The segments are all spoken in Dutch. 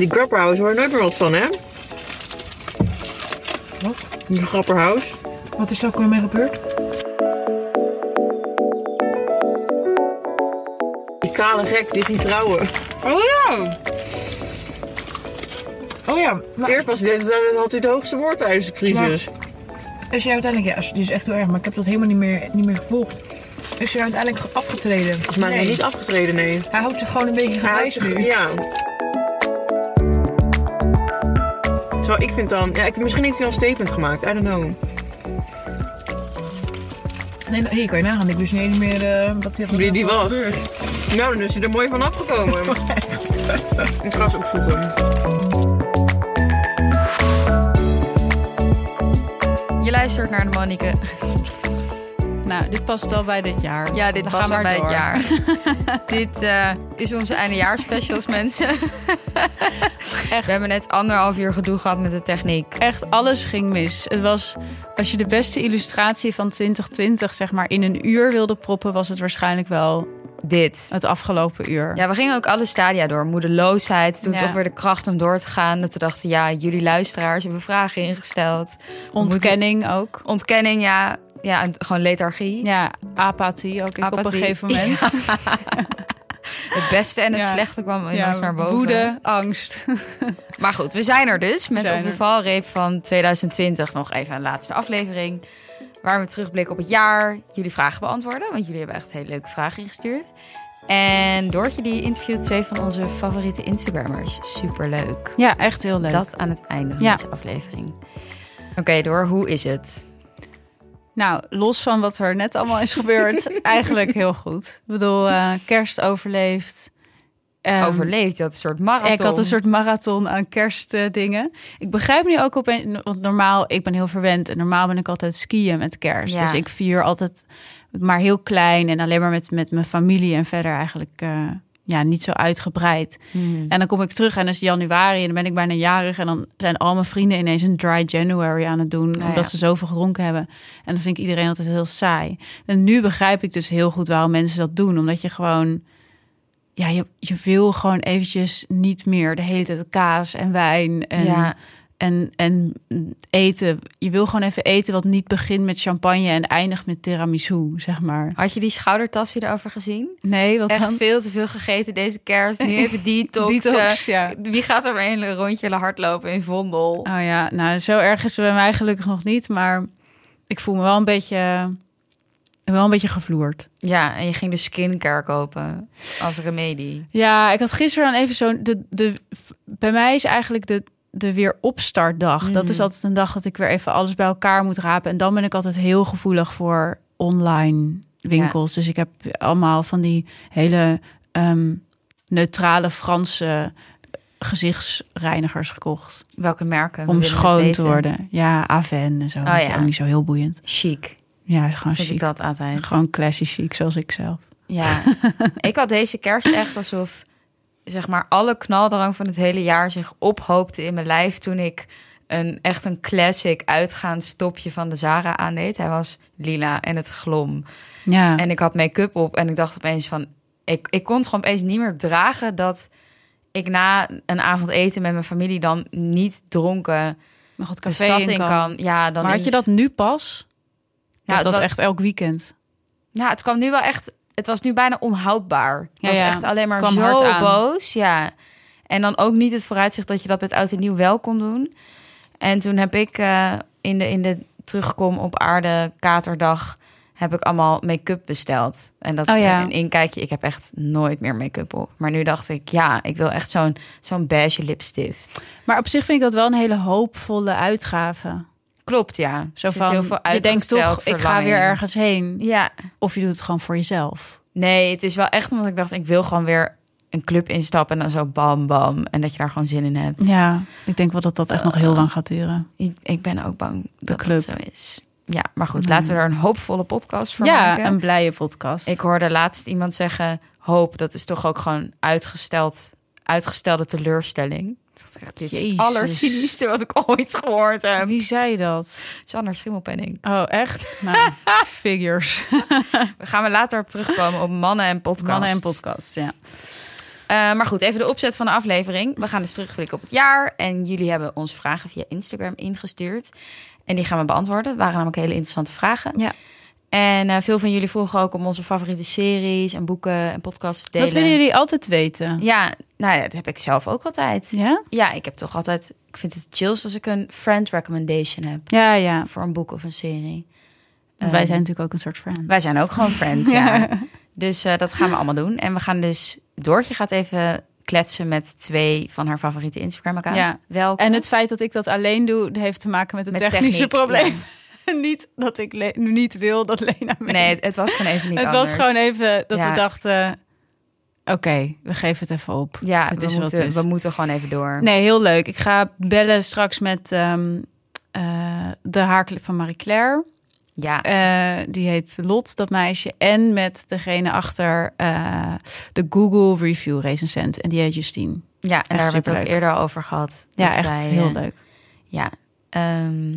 Die Grapperhouse hoor je nooit meer wat van, hè? Wat? Die Grapperhouse. Wat is er ook weer mee gebeurd? Die kale gek die ging trouwen. Oh ja! Oh ja, maar Eerst was dit, dan had hij het hoogste woord tijdens de crisis. is hij uiteindelijk... Ja, die is echt heel erg, maar ik heb dat helemaal niet meer, niet meer gevolgd. Is hij uiteindelijk afgetreden? Volgens mij is hij Nee. niet afgetreden, nee. Hij houdt zich gewoon een beetje zich- nu. Ja. Terwijl ik vind dan... Ja, ik, misschien heeft hij wel een statement gemaakt. I don't know. Nee, nou, hier kan je nagaan. Ik wist niet meer eh, wat hij Wie die was. gebeurd. Nou, dan is hij er mooi van afgekomen. ik ga eens opzoeken. Je luistert naar de Monique. Nou, dit past wel bij dit jaar. Ja, dit We was gaan al maar bij het jaar. dit eh, is onze eindejaarsspecials, mensen. Echt. We hebben net anderhalf uur gedoe gehad met de techniek. Echt, alles ging mis. Het was, als je de beste illustratie van 2020 zeg maar in een uur wilde proppen, was het waarschijnlijk wel Dit. het afgelopen uur. Ja, we gingen ook alle stadia door. Moedeloosheid, toen Ja. toch weer de kracht om door te gaan. Dat we dachten, ja, jullie luisteraars hebben vragen ingesteld. Ontkenning ook. Ontkenning, ja. Ja, en gewoon lethargie. Ja, apathie ook ik op een gegeven moment. Het beste en het Ja. slechte kwam in Ja, ons naar boven. woede, angst. Maar goed, we zijn er dus met op de valreep van 2020 nog even een laatste aflevering. Waar we terugblikken op het jaar, jullie vragen beantwoorden. Want jullie hebben echt hele leuke vragen ingestuurd. En Doortje die interviewt twee van onze favoriete Instagrammers. Superleuk. Ja, echt heel leuk. Dat aan het einde van Ja. deze aflevering. Oké, Door, hoe is het? Nou, los van wat er net allemaal is gebeurd, eigenlijk heel goed. Ik bedoel, eh, kerst overleefd. Ehm, Overleefd, je had een soort marathon. Ik had een soort marathon aan kerstdingen. ik begrijp nu ook opeens, want normaal, ik ben heel verwend en normaal ben ik altijd skiën met kerst. Ja. Dus ik vier altijd maar heel klein en alleen maar met, met mijn familie en verder eigenlijk eh, ja, niet zo uitgebreid. Hmm. En dan kom ik terug en dan is januari en dan ben ik bijna jarig en dan zijn al mijn vrienden ineens een dry January aan het doen, Ah, omdat ja. ze zoveel gedronken hebben. En dan vind ik iedereen altijd heel saai. En nu begrijp ik dus heel goed waarom mensen dat doen, omdat je gewoon ja, je, je wil gewoon eventjes niet meer de hele tijd kaas en wijn en, Ja. En, en eten. Je wil gewoon even eten wat niet begint met champagne en eindigt met tiramisu, zeg maar. Had je die schoudertas hierover gezien? Nee, wat Echt dan? veel te veel gegeten deze kerst. Nu even detox. Detox, ja. Wie gaat er weer een rondje hardlopen in Vondel? Oh ja, nou zo erg is het bij mij gelukkig nog niet, maar ik voel me wel een beetje, wel een beetje gevloerd. Ja, en je ging dus skincare kopen als remedie. Ja, ik had gisteren dan even zo'n. De, de, bij mij is eigenlijk de, de weer opstartdag. Dat is altijd een dag dat ik weer even alles bij elkaar moet rapen. En dan ben ik altijd heel gevoelig voor online winkels. Dus ik heb allemaal van die hele ehm, neutrale Franse gezichtsreinigers gekocht. Welke merken? Om schoon te worden. Ja, Aven en zo. dat is ja. ook niet zo heel boeiend. Chic, Ja, gewoon vind ik chic. dat altijd. Gewoon classy chic, zoals ik zelf. Ja, ik had deze kerst echt alsof zeg maar alle knaldrang van het hele jaar zich ophoopte in mijn lijf toen ik een echt een classic uitgaansstopje van de Zara aandeed. Hij was lila en het glom. Ja, En ik had make-up op en ik dacht opeens van... Ik, ik kon het gewoon opeens niet meer dragen dat ik na een avond eten met mijn familie dan niet dronken nog het de café stad in kan. kan. Ja, dan Maar had je dat nu pas? Ja, dat was- echt elk weekend. Ja, het kwam nu wel echt. Het was nu bijna onhoudbaar. Het Ja, was ja. echt alleen maar kwam zo boos. Ja. En dan ook niet het vooruitzicht dat je dat met oud en nieuw wel kon doen. En toen heb ik eh, in, de, in de terugkom op aarde katerdag heb ik allemaal make-up besteld. En dat Oh, is ja. een inkijkje. Ik heb echt nooit meer make-up op. Maar nu dacht ik, ja, ik wil echt zo'n zo'n beige lipstift. Maar op zich vind ik dat wel een hele hoopvolle uitgave. Klopt, ja. Zo van, heel veel je denkt toch, ik ga weer ergens heen. Ja, Of je doet het gewoon voor jezelf. Nee, het is wel echt omdat ik dacht, ik wil gewoon weer een club instappen en dan zo bam bam. En dat je daar gewoon zin in hebt. Ja, ik denk wel dat dat echt nog heel lang gaat duren. Ik, ik ben ook bang dat club. dat zo is. Ja, maar goed, laten we er een hoopvolle podcast voor Ja, maken. een blije podcast. Ik hoorde laatst iemand zeggen, hoop, dat is toch ook gewoon uitgesteld, uitgestelde teleurstelling. Dacht echt, dit is het allercynischste wat ik ooit gehoord heb. Wie zei dat? Sander Schimmelpenning. Oh, echt? Nou, figures. We gaan we later op terugkomen op mannen en podcast. Mannen en podcast, ja. Eh, maar goed, even de opzet van de aflevering. We gaan dus terugblikken op het jaar. En jullie hebben ons vragen via Instagram ingestuurd. En die gaan we beantwoorden. Dat waren namelijk hele interessante vragen. Ja. En eh, veel van jullie vroegen ook om onze favoriete series en boeken en podcasts te delen. Dat willen jullie altijd weten. Ja, nou ja, dat heb ik zelf ook altijd. Ja? Ja, ik heb toch altijd... Ik vind het chills als ik een friend recommendation heb. Ja, ja. Voor een boek of een serie. Want wij Ehm, zijn natuurlijk ook een soort friends. Wij zijn ook gewoon friends, ja. Dus eh, dat gaan we allemaal doen. En we gaan dus... Doortje gaat even kletsen met twee van haar favoriete Instagram-accounts. Ja. Welke? En het feit dat ik dat alleen doe, heeft te maken met een Met technische techniek, probleem. niet dat ik Le- niet wil dat Lena mee. Nee, het, het was gewoon even niet het anders. was gewoon even dat Ja. we dachten... Oké, we geven het even op. Ja, Het we is moeten, is. we moeten gewoon even door. Nee, heel leuk. Ik ga bellen straks met ehm, eh, de haarclip van Marie Claire. Ja, Eh, die heet Lot, dat meisje. En met degene achter eh, de Google Review recensent. En die heet Justine. ja en daar hebben we het ook eerder over gehad. Ja, Dat echt zij, heel leuk. Ja. ehm,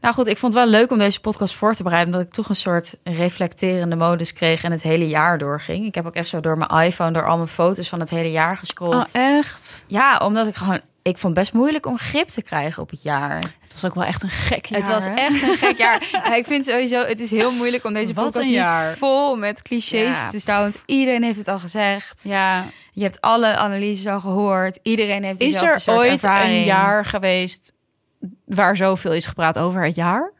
nou goed, ik vond het wel leuk om deze podcast voor te bereiden. Omdat ik toch een soort reflecterende modus kreeg en het hele jaar doorging. Ik heb ook echt zo door mijn iPhone, door al mijn foto's van het hele jaar gescrolld. Oh, echt? Ja, omdat ik gewoon... Ik vond het best moeilijk om grip te krijgen op het jaar. Het was ook wel echt een gek jaar. het was hè? echt een gek jaar. Ja, ik vind sowieso, het is heel moeilijk om deze Wat podcast niet jaar. vol met clichés Ja. te staan. Want iedereen heeft het al gezegd. Ja. Je hebt alle analyses al gehoord. Iedereen heeft Is dezelfde er soort ooit ervaring. een jaar geweest waar zoveel is gepraat over het jaar?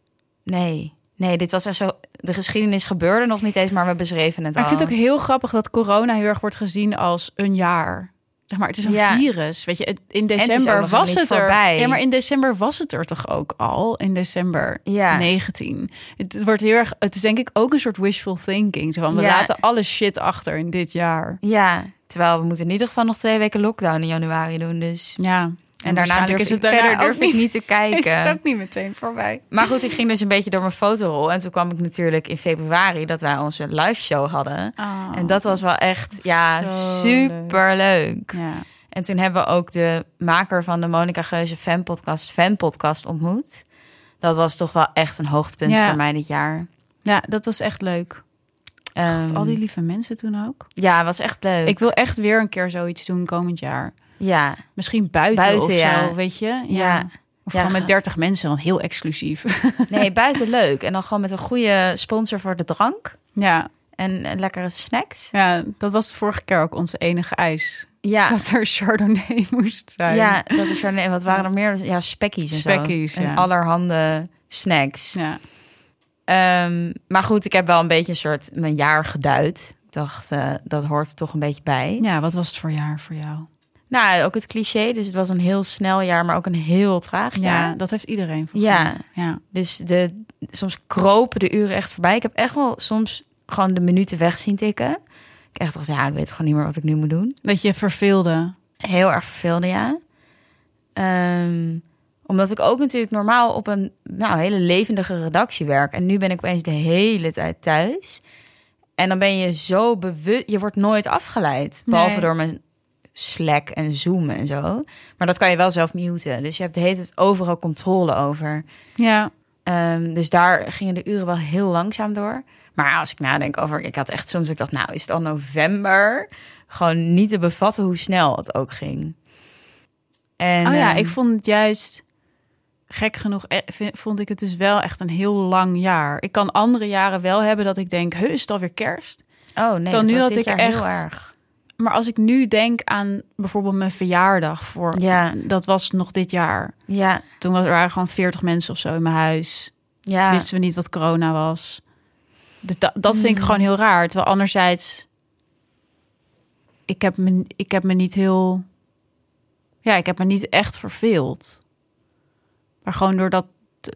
Nee, nee, dit was echt zo. De geschiedenis gebeurde nog niet eens, maar we beschreven het Maar al. ik vind het ook heel grappig dat corona heel erg wordt gezien als een jaar. Zeg maar, het is een Ja. virus. Weet je, in december was het er. Ja, maar in december was het er toch ook al? In december Ja. 19. Het, het wordt heel erg. Het is denk ik ook een soort wishful thinking. Zo van, we Ja. laten alle shit achter in dit jaar. Ja, terwijl we moeten in ieder geval nog twee weken lockdown in januari doen. Dus. Ja. En daarna durf is ik het verder durf ook ik niet te Is het kijken. ook niet meteen voorbij? Maar goed, ik ging dus een beetje door mijn fotorol. En toen kwam ik natuurlijk in februari dat wij onze live show hadden. Oh. En dat was wel echt, ja, super leuk. Ja. En toen hebben we ook de maker van de Monica Geuze fan podcast, fan podcast ontmoet. Dat was toch wel echt een hoogtepunt Ja. voor mij dit jaar. ja, dat was echt leuk. Ehm, Al die lieve mensen toen ook. Ja, was echt leuk. Ik wil echt weer een keer zoiets doen komend jaar. Ja, Misschien buiten, Buiten, of ja. zo, weet je? ja. Of Ja, gewoon met 30 mensen, dan heel exclusief. Nee, buiten leuk. En dan gewoon met een goede sponsor voor de drank. ja. En lekkere snacks. ja, dat was de vorige keer ook onze enige eis. Ja, Dat er Chardonnay moest zijn. ja dat is. En wat waren er meer? Ja, spekkies en Spekkies, zo. En allerhande snacks. ja. Ehm, maar goed, ik heb wel een beetje een soort mijn jaar geduid. Ik dacht, eh, dat hoort toch een beetje bij. Ja, wat was het voor jaar voor jou? Nou, ook het cliché. Dus het was een heel snel jaar, maar ook een heel traag Ja, jaar. dat heeft iedereen. Ja. mij. ja. Dus de, soms kropen de uren echt voorbij. Ik heb echt wel soms gewoon de minuten weg zien tikken. Ik echt dacht, ja, ik weet gewoon niet meer wat ik nu moet doen. Dat je verveelde. Heel erg verveelde, ja. Ehm, omdat ik ook natuurlijk normaal op een nou, hele levendige redactie werk. En nu ben ik opeens de hele tijd thuis. En dan ben je zo bewust... Je wordt nooit afgeleid. Behalve Nee. door mijn Slack en Zoom en zo. Maar dat kan je wel zelf muten. Dus je hebt de hele tijd overal controle over. Ja. Ehm, dus daar gingen de uren wel heel langzaam door. Maar als ik nadenk over... Ik had echt soms... Ik dacht, nou, is het al november? Gewoon niet te bevatten hoe snel het ook ging. En, oh ja, ehm, ik vond het juist gek genoeg. eh, Vond ik het dus wel echt een heel lang jaar. Ik kan andere jaren wel hebben dat ik denk, "Huh, is het alweer kerst? Oh nee, dat nu had dit ik jaar echt- heel erg. Maar als ik nu denk aan bijvoorbeeld mijn verjaardag voor, Ja. dat was nog dit jaar. Ja, Toen was- er waren gewoon 40 mensen of zo in mijn huis. ja. Wisten we niet wat corona was. Dus dat, dat vind ik Mm. gewoon heel raar. Terwijl anderzijds, ik heb me, ik heb me niet heel, ja, ik heb me niet echt verveeld. Maar gewoon doordat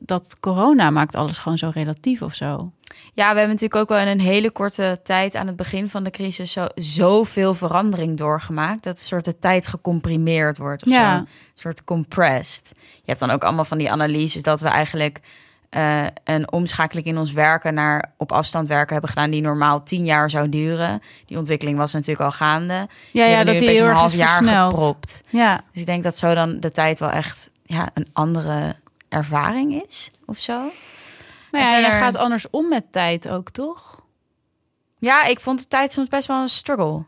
dat corona maakt alles gewoon zo relatief of zo. ja, we hebben natuurlijk ook wel in een hele korte tijd aan het begin van de crisis zo, zoveel verandering doorgemaakt. Dat een soort de tijd gecomprimeerd wordt of Ja. zo. Een soort compressed. Je hebt dan ook allemaal van die analyses dat we eigenlijk eh, een omschakeling in ons werken naar op afstand werken hebben gedaan die normaal tien jaar zou duren. Die ontwikkeling was natuurlijk al gaande. Ja, ja, dat die heel een half jaar versneld. gepropt. Ja, Dus ik denk dat zo dan de tijd wel echt ja, een andere ervaring is of zo. nou ja, gaat anders om met tijd ook, toch? Ja, ik vond de tijd soms best wel een struggle.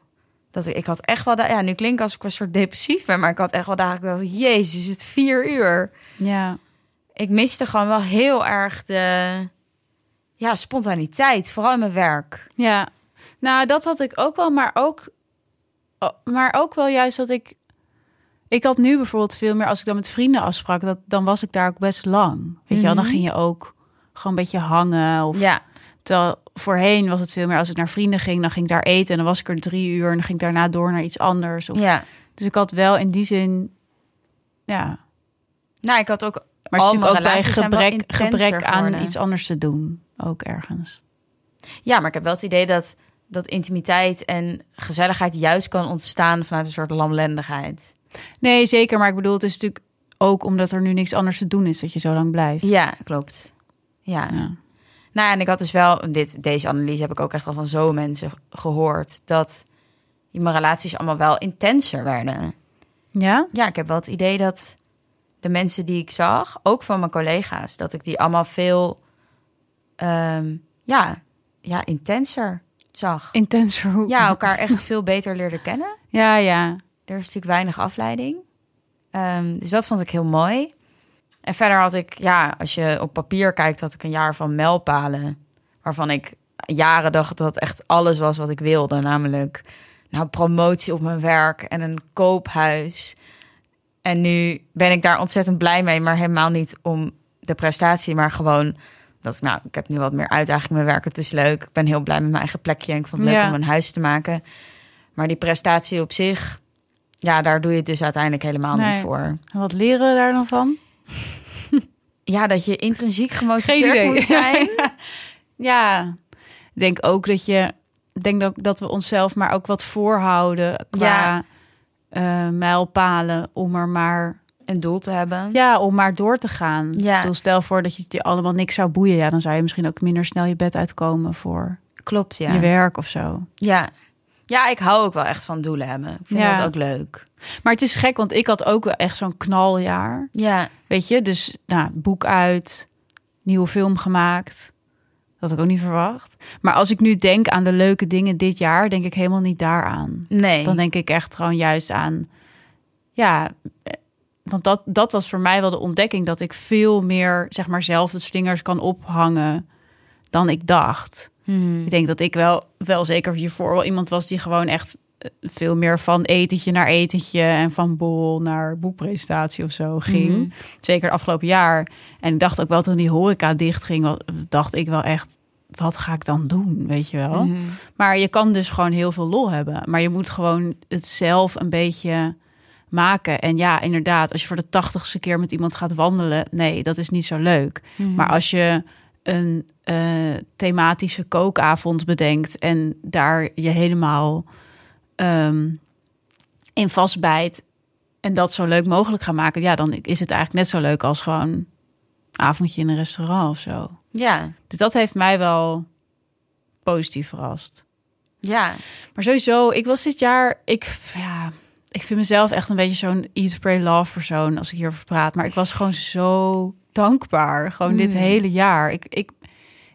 Dat ik, ik had echt wel... Ja, nu klinkt als ik een soort depressief ben. Maar ik had echt wel dagen dat. Jezus, is het vier uur? Ja. Ik miste gewoon wel heel erg de... Ja, spontaniteit. Vooral in mijn werk. Ja, nou dat had ik ook wel, maar ook, oh, maar ook wel juist dat ik, ik had nu bijvoorbeeld veel meer als ik dan met vrienden afsprak, dat dan was ik daar ook best lang. Weet je wel, dan Mhm. ging je ook gewoon een beetje hangen of Ja, terwijl voorheen was het veel meer als ik naar vrienden ging, dan ging ik daar eten en dan was ik er drie uur en dan ging ik daarna door naar iets anders. Of, ja. Dus ik had wel in die zin, ja, Nou, ik had ook... maar het is ook bij gebrek, aan iets anders te doen, ook ergens. Ja, maar ik heb wel het idee dat, dat intimiteit en gezelligheid juist kan ontstaan vanuit een soort lamlendigheid. Nee, zeker, maar ik bedoel, het is natuurlijk ook omdat er nu niks anders te doen is dat je zo lang blijft. Ja, klopt. Ja. Ja. Nou, en ik had dus wel, dit, deze analyse heb ik ook echt al van zo mensen gehoord, dat mijn relaties allemaal wel intenser werden. Ja? Ja, ik heb wel het idee dat de mensen die ik zag, ook van mijn collega's, dat ik die allemaal veel, ehm, ja, ja, intenser zag. Intenser. hoe- Ja, elkaar echt veel beter leerde kennen. Ja, ja. Er is natuurlijk weinig afleiding. Ehm, dus dat vond ik heel mooi. En verder had ik, ja, als je op papier kijkt, had ik een jaar van mijlpalen. Waarvan ik jaren dacht dat echt alles was wat ik wilde. Namelijk, nou, promotie op mijn werk en een koophuis. En nu ben ik daar ontzettend blij mee, maar helemaal niet om de prestatie, maar gewoon dat ik, nou, ik heb nu wat meer uitdaging in mijn werk. Het is leuk. Ik ben heel blij met mijn eigen plekje en ik vond het leuk Ja. om een huis te maken. Maar die prestatie op zich, ja, daar doe je het dus uiteindelijk helemaal niet voor. En wat leren we daar dan van? Ja, dat je intrinsiek gemotiveerd moet zijn. Ja. Ik denk ook dat je... Denk dat, dat we onszelf maar ook wat voorhouden qua eh, mijlpalen om er maar... Een doel te hebben. Ja, om maar door te gaan. Ja. Bedoel, stel voor dat je het je allemaal niks zou boeien. Ja, dan zou je misschien ook minder snel je bed uitkomen voor Klopt, ja. je werk of zo. ja. Ja, ik hou ook wel echt van doelen hebben. Ik vind Ja. dat ook leuk. Maar het is gek, want ik had ook wel echt zo'n knaljaar. Ja, Weet je, dus nou, boek uit, nieuwe film gemaakt. Dat had ik ook niet verwacht. Maar als ik nu denk aan de leuke dingen dit jaar, denk ik helemaal niet daaraan. nee. Dan denk ik echt gewoon juist aan, ja, eh, want dat, dat was voor mij wel de ontdekking dat ik veel meer, zeg maar, zelf de slingers kan ophangen dan ik dacht. Hmm. Ik denk dat ik wel, wel zeker hiervoor wel iemand was die gewoon echt eh, veel meer van etentje naar etentje en van bol naar boekpresentatie of zo ging. Mhm. Zeker het afgelopen jaar. En ik dacht ook wel toen die horeca dicht ging, dacht ik wel echt, wat ga ik dan doen, weet je wel? Mhm. Maar je kan dus gewoon heel veel lol hebben. Maar je moet gewoon het zelf een beetje maken. En ja, inderdaad, als je voor de tachtigste keer met iemand gaat wandelen, nee, dat is niet zo leuk. Maar als je een eh, thematische kookavond bedenkt en daar je helemaal ehm, in vastbijt en dat zo leuk mogelijk gaan maken, ja, dan is het eigenlijk net zo leuk als gewoon een avondje in een restaurant of zo. Ja, Dus dat heeft mij wel positief verrast. ja. Maar sowieso, ik was dit jaar, ik, ja, ik vind mezelf echt een beetje zo'n eat, pray, love persoon als ik hierover praat. Maar ik was gewoon zo dankbaar, gewoon dit Mm. hele jaar. Ik, ik,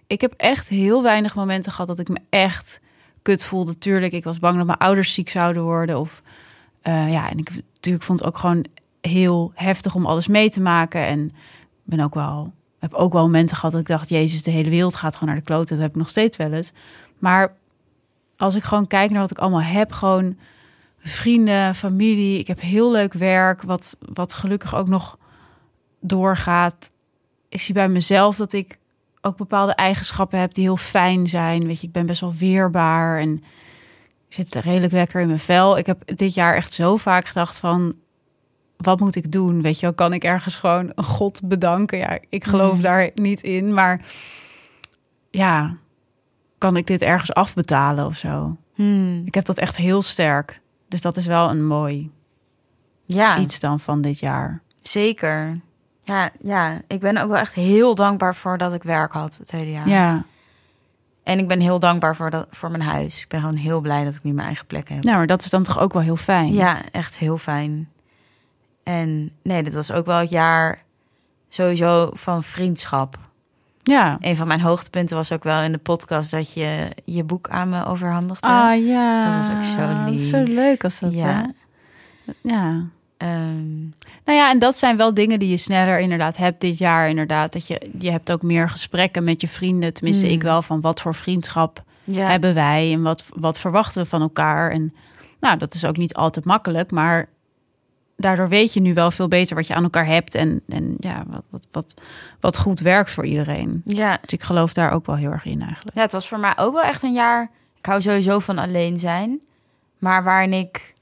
ik heb echt heel weinig momenten gehad dat ik me echt kut voelde. Tuurlijk, ik was bang dat mijn ouders ziek zouden worden. Of eh, ja, en ik natuurlijk vond het ook gewoon heel heftig om alles mee te maken. En ben ook wel, heb ook wel momenten gehad dat ik dacht, Jezus, de hele wereld gaat gewoon naar de klote. Dat heb ik nog steeds wel eens. Maar als ik gewoon kijk naar wat ik allemaal heb, gewoon vrienden, familie. Ik heb heel leuk werk, wat, wat gelukkig ook nog doorgaat. Ik zie bij mezelf dat ik ook bepaalde eigenschappen heb die heel fijn zijn. Weet je, ik ben best wel weerbaar en ik zit redelijk lekker in mijn vel. Ik heb dit jaar echt zo vaak gedacht van, wat moet ik doen? Weet je wel, kan ik ergens gewoon een god bedanken? Ja, ik geloof Mhm. daar niet in, maar ja, kan ik dit ergens afbetalen of zo? Hmm. Ik heb dat echt heel sterk. Dus dat is wel een mooi Ja, iets dan van dit jaar. zeker. Ja, ja, ik ben ook wel echt heel dankbaar voor dat ik werk had het hele jaar. Ja. En ik ben heel dankbaar voor, dat, voor mijn huis. Ik ben gewoon heel blij dat ik nu mijn eigen plek heb. Nou, maar dat is dan toch ook wel heel fijn. Ja, echt heel fijn. En nee, dit was ook wel het jaar sowieso van vriendschap. Ja. Een van mijn hoogtepunten was ook wel in de podcast dat je je boek aan me overhandigde. Ah ja. Dat is ook zo Dat is lief. Zo leuk als dat. ja. hè? Ja. Ehm, Nou ja, en dat zijn wel dingen die je sneller inderdaad hebt dit jaar. Inderdaad, dat je, je hebt ook meer gesprekken met je vrienden. Tenminste, Mm. ik wel van wat voor vriendschap ja. hebben wij en wat, wat verwachten we van elkaar. En nou, dat is ook niet altijd makkelijk, maar daardoor weet je nu wel veel beter wat je aan elkaar hebt en, en ja, wat, wat, wat, wat goed werkt voor iedereen. ja. Dus ik geloof daar ook wel heel erg in eigenlijk. Ja, het was voor mij ook wel echt een jaar. Ik hou sowieso van alleen zijn. Maar waarin ik.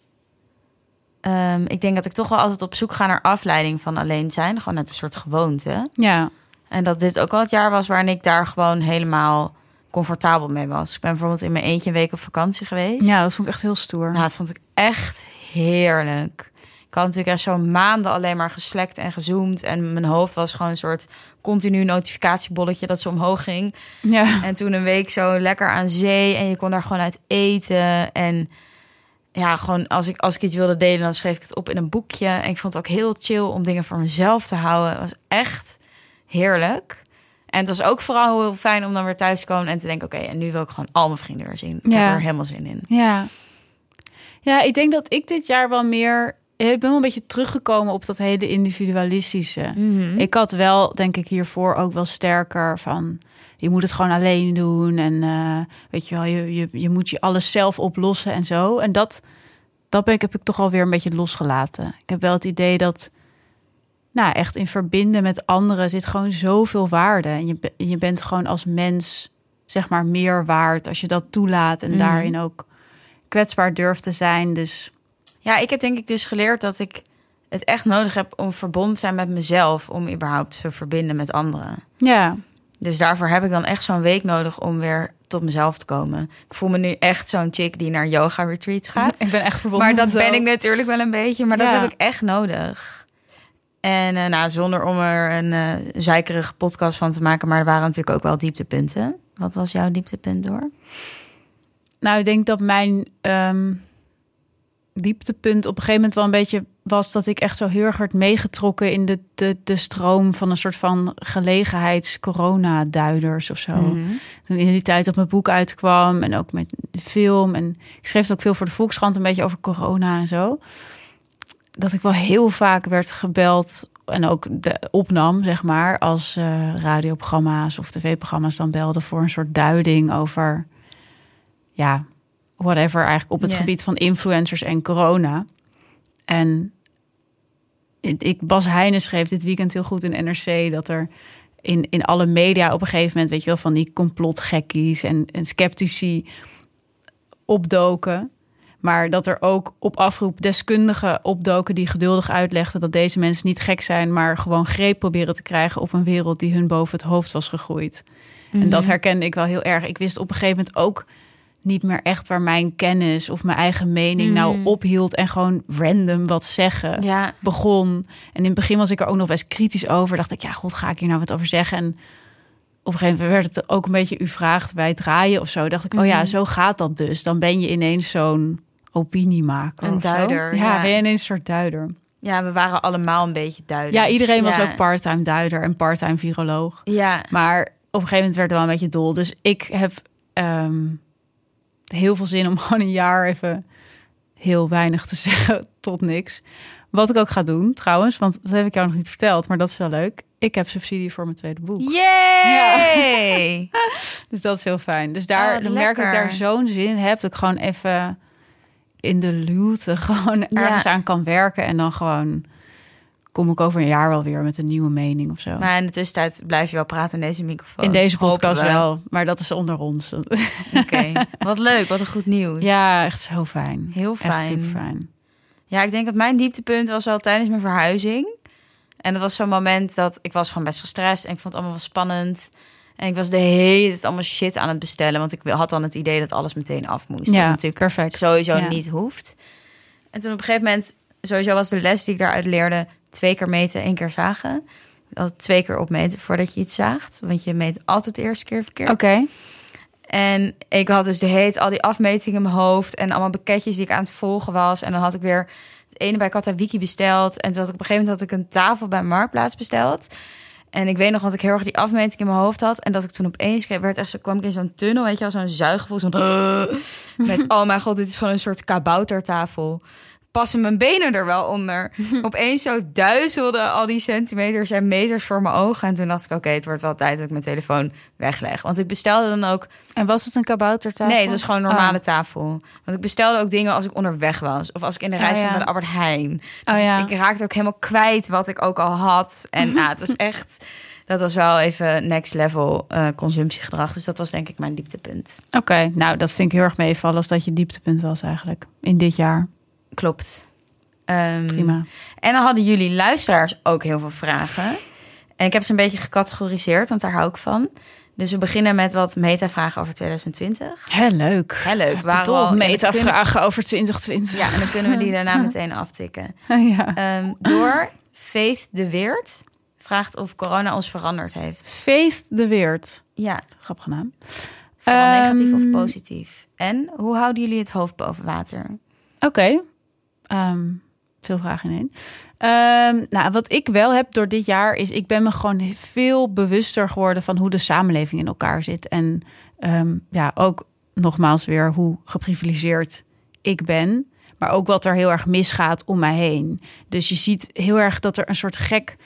Ehm, ik denk dat ik toch wel altijd op zoek ga naar afleiding van alleen zijn. Gewoon net een soort gewoonte. Ja, En dat dit ook wel het jaar was waarin ik daar gewoon helemaal comfortabel mee was. Ik ben bijvoorbeeld in mijn eentje een week op vakantie geweest. ja, dat vond ik echt heel stoer. Nou, dat vond ik echt heerlijk. Ik had natuurlijk echt zo'n maanden alleen maar geslekt en gezoomd. En mijn hoofd was gewoon een soort continu notificatiebolletje dat ze omhoog ging. Ja, En toen een week zo lekker aan zee en je kon daar gewoon uit eten. En ja, gewoon als ik, als ik iets wilde delen, dan schreef ik het op in een boekje. En ik vond het ook heel chill om dingen voor mezelf te houden. Het was echt heerlijk. En het was ook vooral heel fijn om dan weer thuis te komen en te denken... oké, en nu wil ik gewoon al mijn vrienden weer zien. Ik Ja. heb er helemaal zin in. ja. Ja, ik denk dat ik dit jaar wel meer... Ik ben wel een beetje teruggekomen op dat hele individualistische. Mhm. Ik had wel, denk ik, hiervoor ook wel sterker van... je moet het gewoon alleen doen en eh, weet je wel, je, je, je moet je alles zelf oplossen en zo. En dat, dat ben ik, heb ik toch alweer een beetje losgelaten. Ik heb wel het idee dat, nou, echt in verbinden met anderen zit gewoon zoveel waarde. En je, je bent gewoon als mens, zeg maar, meer waard als je dat toelaat en Mhm. daarin ook kwetsbaar durft te zijn. Dus Ja, ik heb denk ik dus geleerd dat ik het echt nodig heb... om verbonden te zijn met mezelf... om überhaupt te verbinden met anderen. ja, Dus daarvoor heb ik dan echt zo'n week nodig om weer tot mezelf te komen. Ik voel me nu echt zo'n chick die naar yoga retreats gaat. ik ben echt verbonden. Maar dat ben ik natuurlijk wel een beetje. Maar dat Ja. heb ik echt nodig. En eh, nou, zonder om er een zeikerige podcast van te maken... maar er waren natuurlijk ook wel dieptepunten. Wat was jouw dieptepunt door? Nou, ik denk dat mijn ehm, dieptepunt op een gegeven moment wel een beetje was dat ik echt zo heel erg werd meegetrokken in de, de, de stroom van een soort van gelegenheids-corona-duiders of zo. Mhm. Toen in die tijd dat mijn boek uitkwam en ook met de film. En ik schreef het ook veel voor de Volkskrant een beetje over corona en zo. Dat ik wel heel vaak werd gebeld en ook de, opnam, zeg maar, als eh, radioprogramma's of tv-programma's dan belden voor een soort duiding over, ja, whatever, eigenlijk op het gebied van influencers en corona. En ik, Bas Heijnen schreef dit weekend heel goed in NRC dat er in, in alle media op een gegeven moment, weet je wel, van die complotgekkies en, en sceptici opdoken. Maar dat er ook op afroep deskundigen opdoken die geduldig uitlegden dat deze mensen niet gek zijn, maar gewoon greep proberen te krijgen op een wereld die hun boven het hoofd was gegroeid. En dat herkende ik wel heel erg. Ik wist op een gegeven moment ook niet meer echt waar mijn kennis of mijn eigen mening nou Mhm. ophield en gewoon random wat zeggen Ja, begon. En in het begin was ik er ook nog best kritisch over. Dacht ik, ja, god, ga ik hier nou wat over zeggen? En op een gegeven moment werd het ook een beetje u vraagt bij het draaien of zo. Dacht ik, oh ja, Mhm. zo gaat dat dus. Dan ben je ineens zo'n opiniemaker. Een duider, Ja, ja. ben je ineens een soort duider. ja, we waren allemaal een beetje duidelijk. Ja, iedereen was Ja. ook parttime duider en parttime viroloog. Ja, Maar op een gegeven moment werd het wel een beetje dol. Dus ik heb ehm, heel veel zin om gewoon een jaar even heel weinig te zeggen tot niks. Wat ik ook ga doen trouwens, want dat heb ik jou nog niet verteld, maar dat is wel leuk. Ik heb subsidie voor mijn tweede boek. Yay! Dus dat is heel fijn. Dus daar Oh, merk ik dat ik daar zo'n zin in heb. Dat ik gewoon even in de luwte gewoon Ja. ergens aan kan werken. En dan gewoon kom ik over een jaar wel weer met een nieuwe mening of zo. Maar in de tussentijd blijf je wel praten in deze microfoon. in deze podcast Hopen wel, maar dat is onder ons. Oké, wat leuk, wat een goed nieuws. Ja, echt zo fijn. Heel Echt fijn. super fijn. Ja, ik denk dat mijn dieptepunt was wel tijdens mijn verhuizing. En dat was zo'n moment dat ik was gewoon best gestrest en ik vond het allemaal wel spannend. En ik was de hele tijd allemaal shit aan het bestellen, want ik had dan het idee dat alles meteen af moest. Ja, dat natuurlijk perfect. sowieso Ja. niet hoeft. En toen op een gegeven moment, sowieso was de les die ik daaruit leerde, twee keer meten, één keer zagen. Altijd twee keer opmeten voordat je iets zaagt, want je meet altijd de eerste keer verkeerd. Oké. En ik had dus de heet al die afmetingen in mijn hoofd en allemaal pakketjes die ik aan het volgen was. En dan had ik weer het ene bij Katawiki besteld. En toen had ik op een gegeven moment had ik een tafel bij Marktplaats besteld. En ik weet nog dat ik heel erg die afmeting in mijn hoofd had. En dat ik toen opeens kreeg, werd echt zo, kwam ik in zo'n tunnel, weet je wel, zo'n zuiggevoel. Zo'n met, oh mijn god, dit is gewoon een soort kaboutertafel. Passen mijn benen er wel onder. opeens zo duizelden al die centimeters en meters voor mijn ogen. En toen dacht ik, oké, het wordt wel tijd dat ik mijn telefoon wegleg. Want ik bestelde dan ook... En was het een kaboutertafel? Nee, het was gewoon een normale Oh. tafel. Want ik bestelde ook dingen als ik onderweg was. Of als ik in de Oh, reis ja. bij de Albert Heijn. Oh, Dus ja. ik raakte ook helemaal kwijt wat ik ook al had. En nou, het was echt... Dat was wel even next level eh, consumptiegedrag. Dus dat was denk ik mijn dieptepunt. Oké, nou dat vind ik heel erg meevallen als dat je dieptepunt was eigenlijk in dit jaar. Klopt. Ehm, Prima. En dan hadden jullie luisteraars ook heel veel vragen. En ik heb ze een beetje gecategoriseerd, want daar hou ik van. Dus we beginnen met wat meta-vragen over 2020. Heel leuk. Heel leuk. Ja, dan meta-vragen over 2020. Ja, en dan kunnen we die daarna meteen aftikken. ja. Ehm, door Faith de Weert vraagt of corona ons veranderd heeft. Faith de Weert. Ja, Grappige naam. vooral Ehm, negatief of positief. En hoe houden jullie het hoofd boven water? Oké. Ehm, veel vragen in één. Ehm, nou, wat ik wel heb door dit jaar is... ik ben me gewoon veel bewuster geworden... van hoe de samenleving in elkaar zit. En ehm, ja, ook nogmaals weer hoe geprivilegeerd ik ben. Maar ook wat er heel erg misgaat om mij heen. Dus je ziet heel erg dat er een soort gek...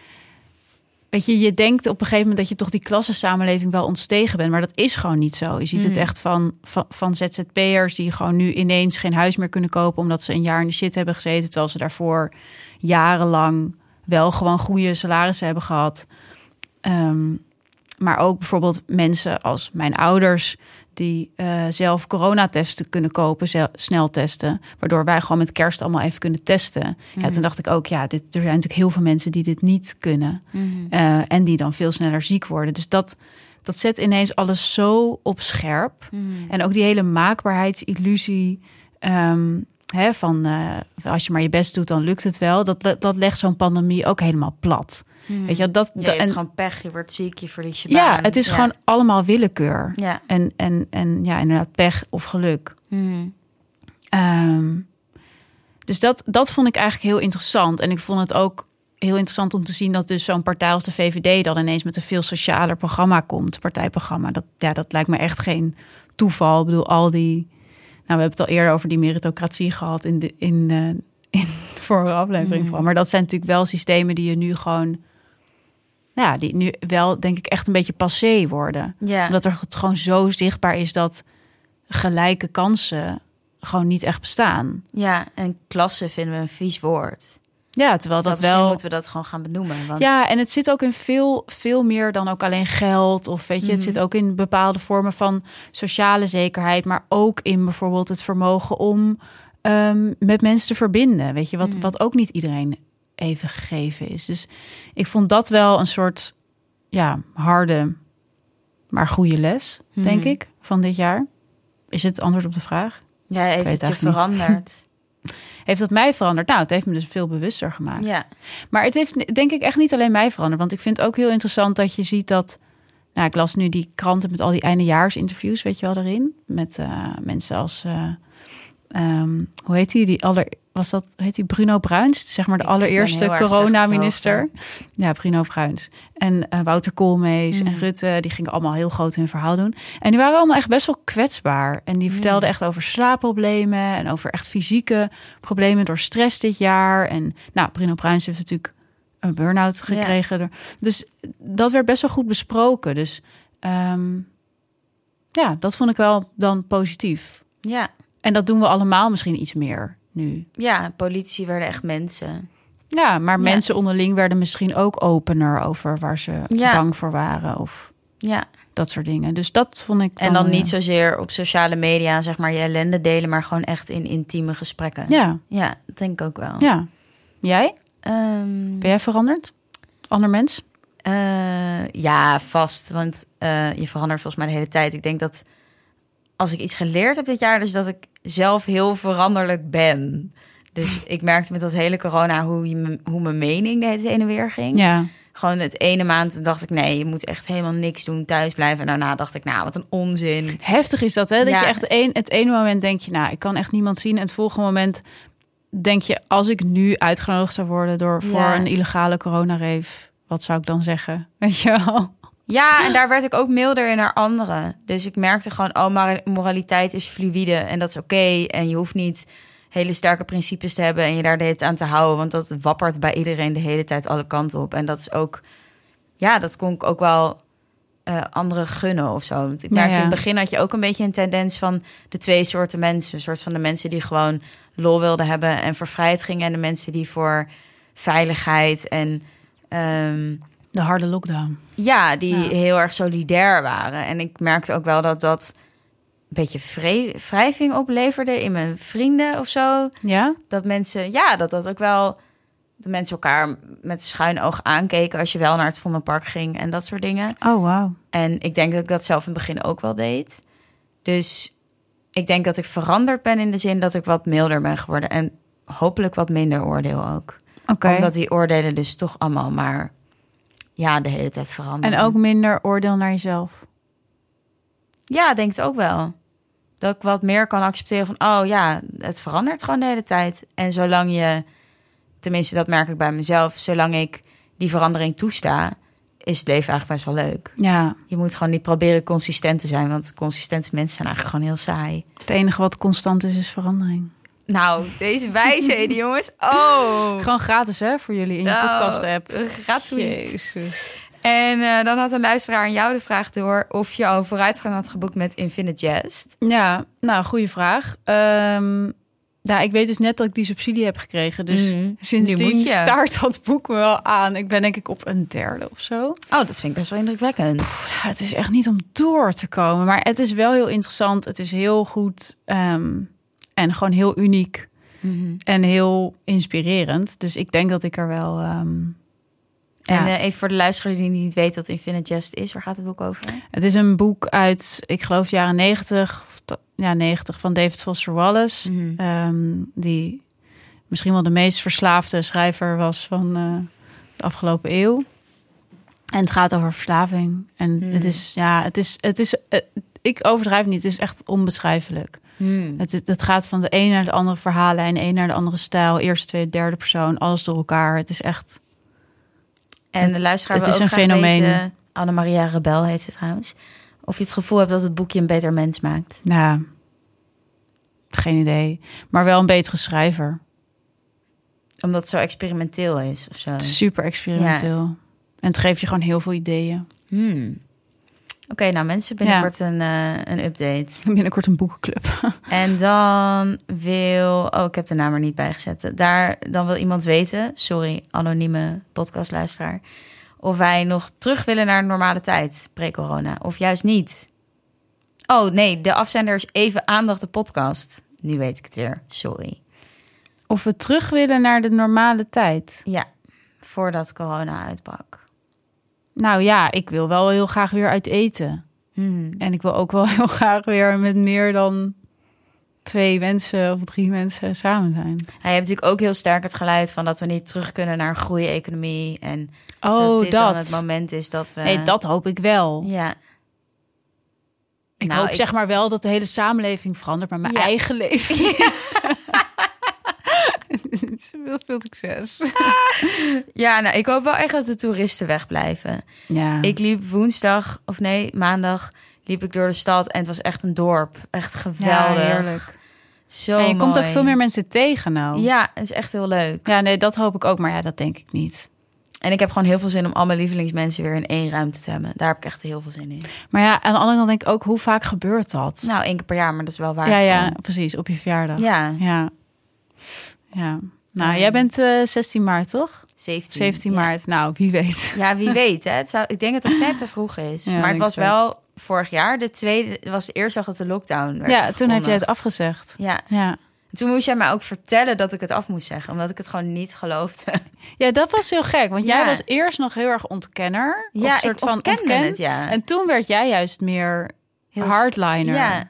Weet je, je denkt op een gegeven moment dat je toch die klassensamenleving wel ontstegen bent. Maar dat is gewoon niet zo. Je ziet het echt van, van, van ZZP'ers die gewoon nu ineens geen huis meer kunnen kopen. omdat ze een jaar in de shit hebben gezeten. Terwijl ze daarvoor jarenlang wel gewoon goede salarissen hebben gehad. Ehm, maar ook bijvoorbeeld mensen als mijn ouders. die eh, zelf coronatesten kunnen kopen, zel- snel testen. Waardoor wij gewoon met kerst allemaal even kunnen testen. Ja, toen dacht ik ook, ja, dit, er zijn natuurlijk heel veel mensen die dit niet kunnen. Eh, en die dan veel sneller ziek worden. Dus dat, dat zet ineens alles zo op scherp. En ook die hele maakbaarheidsillusie. ehm, hè, van eh, als je maar je best doet, dan lukt het wel. Dat, dat legt zo'n pandemie ook helemaal plat. Weet je, dat, Ja, je dat- hebt en, gewoon pech, je wordt ziek, je verliest je ja, baan. het is gewoon allemaal willekeur. Ja. En, en, en ja, inderdaad, pech of geluk. Mhm. Ehm, dus dat, dat vond ik eigenlijk heel interessant. En ik vond het ook heel interessant om te zien dat dus zo'n partij als de VVD dan ineens met een veel socialer programma komt, partijprogramma. Dat, ja, dat lijkt me echt geen toeval. Ik bedoel, al die. Nou, we hebben het al eerder over die meritocratie gehad in de, in, eh, in de vorige aflevering van. Maar dat zijn natuurlijk wel systemen die je nu gewoon. Ja, die nu wel, denk ik, echt een beetje passé worden omdat er het gewoon zo zichtbaar is dat gelijke kansen gewoon niet echt bestaan. ja, en klasse vinden we een vies woord. Ja, terwijl Dat dat wel. moeten we dat gewoon gaan benoemen. Want Ja, en het zit ook in veel, veel meer dan ook alleen geld. Of weet je, het zit ook in bepaalde vormen van sociale zekerheid. Maar ook in bijvoorbeeld het vermogen om ehm, met mensen te verbinden. Weet je, wat, wat ook niet iedereen even gegeven is. Dus ik vond dat wel een soort ja, harde, maar goede les, denk ik, van dit jaar. Is het antwoord op de vraag? ja, heeft het je veranderd? Heeft dat mij veranderd? Nou, het heeft me dus veel bewuster gemaakt. ja. Maar het heeft denk ik echt niet alleen mij veranderd. Want ik vind het ook heel interessant dat je ziet dat... Nou, ik las nu die kranten met al die eindejaarsinterviews, weet je wel, erin. Met eh, mensen als... eh, ehm, hoe heet die? Die aller, was dat, heet die Bruno Bruins? Zeg maar de allereerste coronaminister. Ja, Bruno Bruins. En eh, Wouter Koolmees en Rutte, die gingen allemaal heel groot hun verhaal doen. En die waren allemaal echt best wel kwetsbaar. En die vertelden echt over slaapproblemen en over echt fysieke problemen door stress dit jaar. En nou, Bruno Bruins heeft natuurlijk een burn-out gekregen. Dus dat werd best wel goed besproken. Dus ehm, ja, dat vond ik wel dan positief. Ja. En dat doen we allemaal misschien iets meer nu. ja, politici werden echt mensen. Ja, maar Ja. mensen onderling werden misschien ook opener over waar ze Ja. bang voor waren of Ja. dat soort dingen. Dus dat vond ik. En dan eh, niet zozeer op sociale media, zeg maar, je ellende delen, maar gewoon echt in intieme gesprekken. Ja, Ja, dat denk ik ook wel. ja. Jij? Ehm, Ben jij veranderd? Ander mens? eh, ja, vast. Want eh, je verandert volgens mij de hele tijd. Ik denk dat als ik iets geleerd heb dit jaar, dus dat ik zelf heel veranderlijk ben. Dus ik merkte met dat hele corona hoe, je, hoe mijn mening de hele heen en weer ging. Ja. Gewoon het ene maand dacht ik, nee, je moet echt helemaal niks doen, thuis blijven. En daarna dacht ik, nou, wat een onzin. Heftig is dat, hè? Dat Ja. je echt een, het ene moment denk je, nou, ik kan echt niemand zien. En het volgende moment denk je, als ik nu uitgenodigd zou worden door voor Ja. een illegale coronareef, wat zou ik dan zeggen? Weet je wel? Ja, en daar werd ik ook milder in naar anderen. Dus ik merkte gewoon, oh, maar moraliteit is fluïde en dat is oké. En je hoeft niet hele sterke principes te hebben en je daar de hele tijd aan te houden. Want dat wappert bij iedereen de hele tijd alle kanten op. En dat is ook, ja, dat kon ik ook wel eh, anderen gunnen of zo. Want ik merkte ja. in het begin had je ook een beetje een tendens van de twee soorten mensen. Een soort van de mensen die gewoon lol wilden hebben en voor vrijheid gingen. En de mensen die voor veiligheid en ehm, De harde lockdown. ja, die Ja. heel erg solidair waren. En ik merkte ook wel dat dat een beetje wrijving opleverde in mijn vrienden of zo. Ja? Dat mensen, ja, dat dat ook wel... Dat mensen elkaar met schuin oog aankeken als je wel naar het Vondelpark ging en dat soort dingen. Oh, wauw. En ik denk dat ik dat zelf in het begin ook wel deed. Dus ik denk dat ik veranderd ben in de zin dat ik wat milder ben geworden. En hopelijk wat minder oordeel ook. Oké. Omdat die oordelen dus toch allemaal maar ja, de hele tijd veranderen. En ook minder oordeel naar jezelf. Ja, ik denk het ook wel. Dat ik wat meer kan accepteren van, oh ja, het verandert gewoon de hele tijd. En zolang je, tenminste dat merk ik bij mezelf, zolang ik die verandering toesta, is het leven eigenlijk best wel leuk. Ja. Je moet gewoon niet proberen consistent te zijn, want consistente mensen zijn eigenlijk gewoon heel saai. Het enige wat constant is, is verandering. Nou, deze wijsheden, jongens. Oh, Gewoon gratis, hè, voor jullie in je Oh, podcast-app. gratuit. Jezus. En eh, dan had een luisteraar aan jou de vraag door of je al vooruitgang had geboekt met Infinite Jest. Ja, nou, goede vraag. Ehm nou, ik weet dus net dat ik die subsidie heb gekregen. Dus. Nu sindsdien staart dat boek me wel aan. Ik ben denk ik op een derde of zo. Oh, dat vind ik best wel indrukwekkend. Ja, het is echt niet om door te komen. Maar het is wel heel interessant. Het is heel goed ehm, en gewoon heel uniek. Mhm. En heel inspirerend. Dus ik denk dat ik er wel... ehm, ja. En eh, even voor de luisteraar die niet weet wat Infinite Jest is, waar gaat het boek over? Het is een boek uit, ik geloof, de jaren 90, of ta- ja, 90 van David Foster Wallace. Mhm. Ehm, die misschien wel de meest verslaafde schrijver was van eh, de afgelopen eeuw. En het gaat over verslaving. En het is, ja, het is, het is, eh, ik overdrijf niet, het is echt onbeschrijfelijk. Hmm. Het, het gaat van de een naar de andere verhalen en de een naar de andere stijl. Eerste, tweede, derde persoon, alles door elkaar. Het is echt, En de luisteraar Het is ook een fenomeen. Annemaria Rebel heet ze trouwens. Of je het gevoel hebt dat het boekje een beter mens maakt. nou, geen idee. Maar wel een betere schrijver. Omdat het zo experimenteel is of zo. Super experimenteel. En het geeft je gewoon heel veel ideeën. Hmm. Oké, nou mensen, binnenkort een, eh, een update. Binnenkort een boekenclub. En dan wil... Oh, ik heb de naam er niet bij gezet. Daar, dan wil iemand weten, sorry, anonieme podcastluisteraar... of wij nog terug willen naar de normale tijd, pre-corona. Of juist niet. Oh, nee, de afzender is even aandacht de podcast. Nu weet ik het weer, sorry. Of we terug willen naar de normale tijd. Ja, voordat corona uitbrak. Nou ja, ik wil wel heel graag weer uit eten. Hmm. En ik wil ook wel heel graag weer met meer dan twee mensen of drie mensen samen zijn. Hij heeft natuurlijk ook heel sterk het geluid van dat we niet terug kunnen naar een groeieconomie. En Oh, dat dit dat. dan het moment is dat we... Nee, dat hoop ik wel. Ja, Ik Nou, hoop ik- zeg maar wel dat de hele samenleving verandert, maar mijn Ja. eigen leven niet. veel, veel succes. ja nou, ik hoop wel echt dat de toeristen wegblijven. Ja. Ik liep woensdag, of nee, maandag, liep ik door de stad en het was echt een dorp. Echt geweldig. Ja, heerlijk. Zo en je komt ook veel meer mensen tegen nou. Ja, het is echt heel leuk. Ja, nee, dat hoop ik ook, maar ja, dat denk ik niet. En ik heb gewoon heel veel zin om al mijn lievelingsmensen weer in één ruimte te hebben. Daar heb ik echt heel veel zin in. Maar ja, aan de andere kant denk ik ook, hoe vaak gebeurt dat? Nou, één keer per jaar, maar dat is wel waar. ja, ja, precies, op je verjaardag. Ja, Ja. Ja. Nou, Ja. jij bent eh 16 maart, toch? 17. 17 Ja. maart. Nou, wie weet. Ja, wie weet. Hè? Het zou, ik denk dat het net te vroeg is. Ja, maar het was wel vorig jaar. De tweede het was de eerste dag dat de lockdown werd Ja, toen heb jij het afgezegd. Ja, Ja. toen moest jij mij ook vertellen dat ik het af moest zeggen. Omdat ik het gewoon niet geloofde. ja, dat was heel gek. Want jij was eerst nog heel erg ontkenner. of Ja, soort ik van het, ja. En toen werd jij juist meer Heel- hardliner. Ja.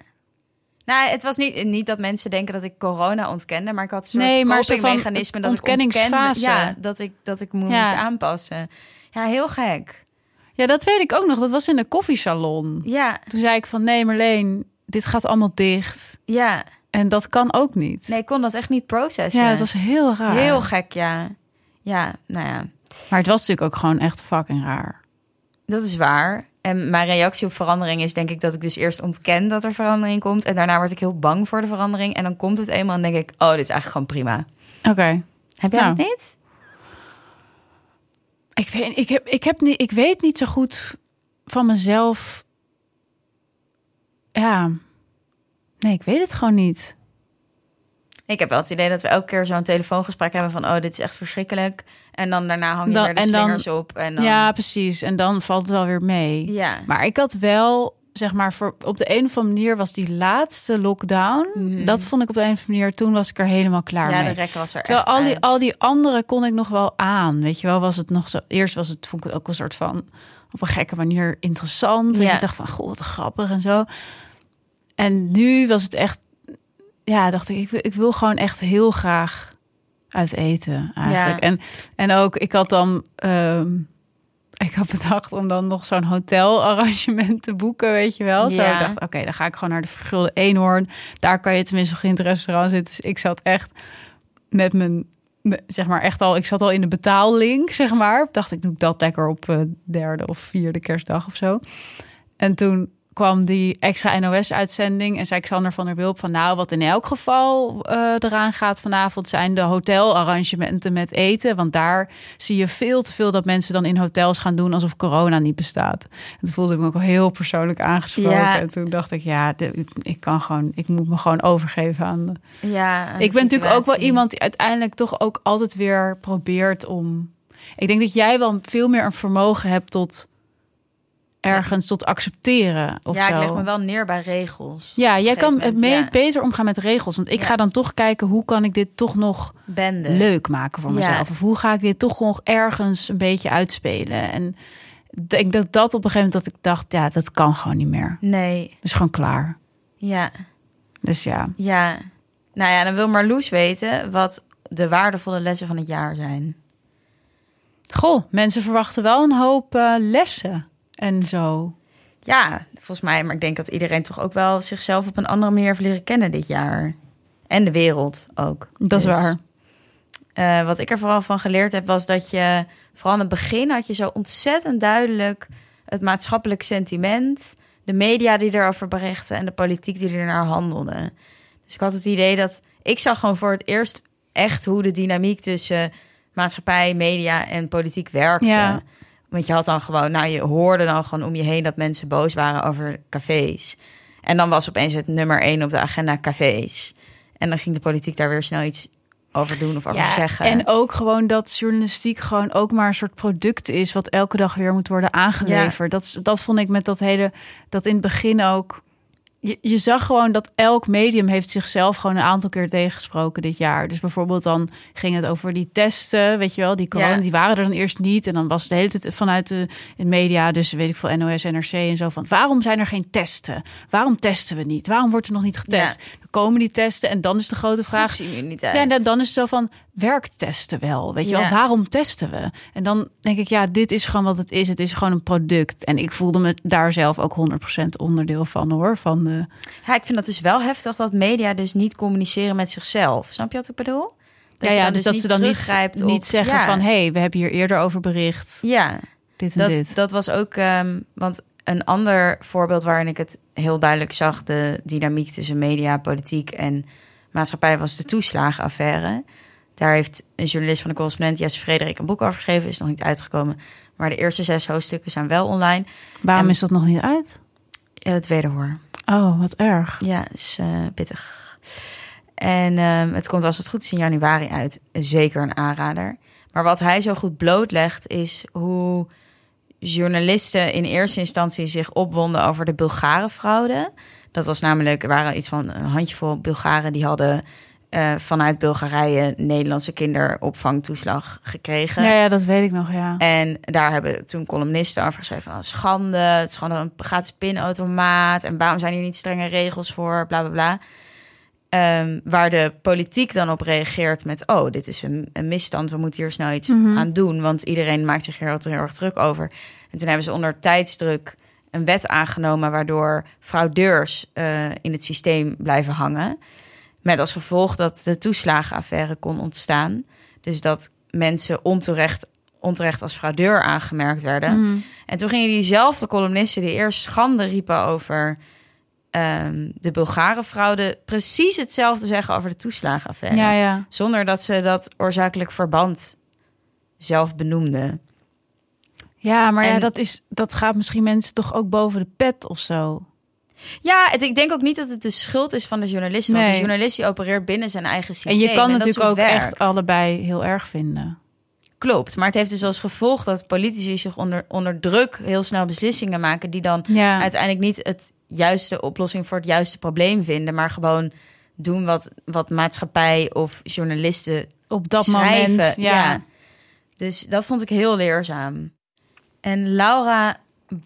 Nou, het was niet, niet dat mensen denken dat ik corona ontkende, maar ik had een soort Nee, maar zo van copingmechanisme dat ik ontkende. Ja, dat ik, dat ik Ja. moest aanpassen. Ja, heel gek. Ja, dat weet ik ook nog. Dat was in de koffiesalon. Ja, Toen zei ik van, nee Marleen, dit gaat allemaal dicht. ja. En dat kan ook niet. Nee, ik kon dat echt niet processen. ja, het was heel raar. Heel gek, ja. Ja, nou ja, Maar het was natuurlijk ook gewoon echt fucking raar. dat is waar. En mijn reactie op verandering is denk ik dat ik dus eerst ontken dat er verandering komt. En daarna word ik heel bang voor de verandering. En dan komt het eenmaal en denk ik, oh, dit is eigenlijk gewoon prima. Oké. Heb jij Nou. dat niet? Ik weet, ik, heb, ik, heb niet, ik weet niet zo goed van mezelf. Ja. Nee, ik weet het gewoon niet. Ik heb wel het idee dat we elke keer zo'n telefoongesprek hebben van... oh, dit is echt verschrikkelijk. En dan daarna hang je Dan- weer de en dan- slingers op. En dan, Ja, precies. En dan valt het wel weer mee. ja. Maar ik had wel, zeg maar, voor, op de een of andere manier was die laatste lockdown. Mhm. Dat vond ik op de een of andere manier, toen was ik er helemaal klaar ja, mee. de rek was er Terwijl echt al die, uit. al die andere kon ik nog wel aan. Weet je wel, was het nog zo. Eerst was het, vond ik het ook een soort van op een gekke manier interessant. En Ja. ik dacht van, goh, wat grappig en zo. En nu was het echt, ja, dacht ik, ik wil, ik wil gewoon echt heel graag uit eten eigenlijk. Ja. En, en ook, ik had dan, ehm, ik had bedacht om dan nog zo'n hotelarrangement te boeken, weet je wel. Zo, Ja. ik dacht, oké, dan ga ik gewoon naar de Vergulde Eenhoorn. Daar kan je tenminste nog in het restaurant zitten. Dus ik zat echt met mijn, zeg maar echt al, ik zat al in de betaallink, zeg maar. Dacht ik, doe ik dat lekker op eh, derde of vierde kerstdag of zo. En toen kwam die extra NOS-uitzending en zei Xander van der Wulp van nou, wat in elk geval eh, eraan gaat vanavond zijn de hotelarrangementen met eten. Want daar zie je veel te veel dat mensen dan in hotels gaan doen alsof corona niet bestaat. En toen voelde ik me ook heel persoonlijk aangesproken. Ja. En toen dacht ik, ja, de- ik kan gewoon, ik moet me gewoon overgeven aan de, ja, aan ik ben natuurlijk ook wel iemand die uiteindelijk toch ook altijd weer probeert om. Ik denk dat jij wel veel meer een vermogen hebt tot ergens tot accepteren. Of Ja, zo. ik leg me wel neer bij regels. Ja, jij kan het moment, mee ja. beter omgaan met regels. Want ik Ja. ga dan toch kijken hoe kan ik dit toch nog Bende. leuk maken voor Ja. mezelf. Of hoe ga ik dit toch nog ergens een beetje uitspelen. En ik denk dat dat op een gegeven moment dat ik dacht, ja, dat kan gewoon niet meer. Nee, Dat is gewoon klaar. ja, Dus ja. ja. Nou ja, dan wil Marloes weten wat de waardevolle lessen van het jaar zijn. Goh, mensen verwachten wel een hoop eh, lessen en zo. Ja, volgens mij, maar ik denk dat iedereen toch ook wel zichzelf op een andere manier heeft leren kennen dit jaar. En de wereld ook. Dat is Dus, waar. eh, wat ik er vooral van geleerd heb, was dat je vooral in het begin had je zo ontzettend duidelijk het maatschappelijk sentiment, de media die erover berichten en de politiek die er naar handelde. Dus ik had het idee dat ik zag gewoon voor het eerst echt hoe de dynamiek tussen maatschappij, media en politiek werkte. Ja. Want je had dan gewoon, nou, je hoorde dan gewoon om je heen dat mensen boos waren over cafés. En dan was opeens het nummer één op de agenda cafés. En dan ging de politiek daar weer snel iets over doen of over zeggen. En ook gewoon dat journalistiek gewoon ook maar een soort product is wat elke dag weer moet worden aangeleverd. Dat, dat vond ik met dat hele, dat in het begin ook. Je, je zag gewoon dat elk medium heeft zichzelf gewoon een aantal keer tegengesproken dit jaar. Dus bijvoorbeeld dan ging het over die testen, weet je wel, die corona, Ja. die waren er dan eerst niet. En dan was het de hele tijd vanuit de in media, dus weet ik veel, NOS, NRC en zo van, waarom zijn er geen testen? Waarom testen we niet? Waarom wordt er nog niet getest? Dan komen die testen en dan is de grote vraag, Groepsimmuniteit. ja, en dan- is het zo van, werkt testen wel? Weet je Ja. wel, waarom testen we? En dan denk ik, ja, dit is gewoon wat het is. Het is gewoon een product. En ik voelde me daar zelf ook 100% onderdeel van, hoor. Van de... Ja, ik vind dat dus wel heftig dat media dus niet communiceren met zichzelf. Snap je wat ik bedoel? ja, je ja, dus dat ze dan niet, op- niet zeggen Ja. van... hé, hey, we hebben hier eerder over bericht. Ja, Dit en dat, dit. dat was ook... ehm, want een ander voorbeeld waarin ik het heel duidelijk zag... de dynamiek tussen media, politiek en maatschappij... was de toeslagenaffaire. Daar heeft een journalist van de correspondent... Jesse Frederik een boek over gegeven. Is nog niet uitgekomen. Maar de eerste zes hoofdstukken zijn wel online. Waarom en- is dat nog niet uit? Ja, Het wederhoor. Oh, wat erg. Ja, is eh, pittig. En ehm, het komt als het goed is in januari uit. Zeker een aanrader. Maar wat hij zo goed blootlegt is hoe journalisten in eerste instantie zich opwonden over de Bulgarenfraude. Dat was namelijk, er waren iets van een handjevol Bulgaren die hadden eh, vanuit Bulgarije Nederlandse kinderopvangtoeslag gekregen. Ja, ja, dat weet ik nog, ja. En daar hebben toen columnisten over geschreven van schande, het is gewoon een gratis pinautomaat en waarom zijn hier niet strenge regels voor, bla bla bla. Ehm, waar de politiek dan op reageert met, oh, dit is een, een misstand, we moeten hier snel iets aan doen, want iedereen maakt zich hier heel, heel erg druk over. En toen hebben ze onder tijdsdruk een wet aangenomen waardoor fraudeurs eh, in het systeem blijven hangen. Met als gevolg dat de toeslagenaffaire kon ontstaan. Dus dat mensen onterecht, onterecht als fraudeur aangemerkt werden. Mhm. En toen gingen diezelfde columnisten die eerst schande riepen over ehm, de Bulgare fraude, precies hetzelfde zeggen over de toeslagenaffaire. Ja, ja. Zonder dat ze dat oorzakelijk verband zelf benoemden. Ja, maar ja, dat, is, dat gaat misschien mensen toch ook boven de pet of zo. Ja, het, ik denk ook niet dat het de schuld is van de journalist. Want de Nee. journalist die opereert binnen zijn eigen systeem. en je kan natuurlijk ook echt allebei heel erg vinden. Klopt, maar het heeft dus als gevolg dat politici zich onder, onder druk heel snel beslissingen maken... die dan Ja, uiteindelijk niet het juiste oplossing voor het juiste probleem vinden... maar gewoon doen wat, wat maatschappij of journalisten op dat schrijven. moment. Ja. Dus dat vond ik heel leerzaam. En Laura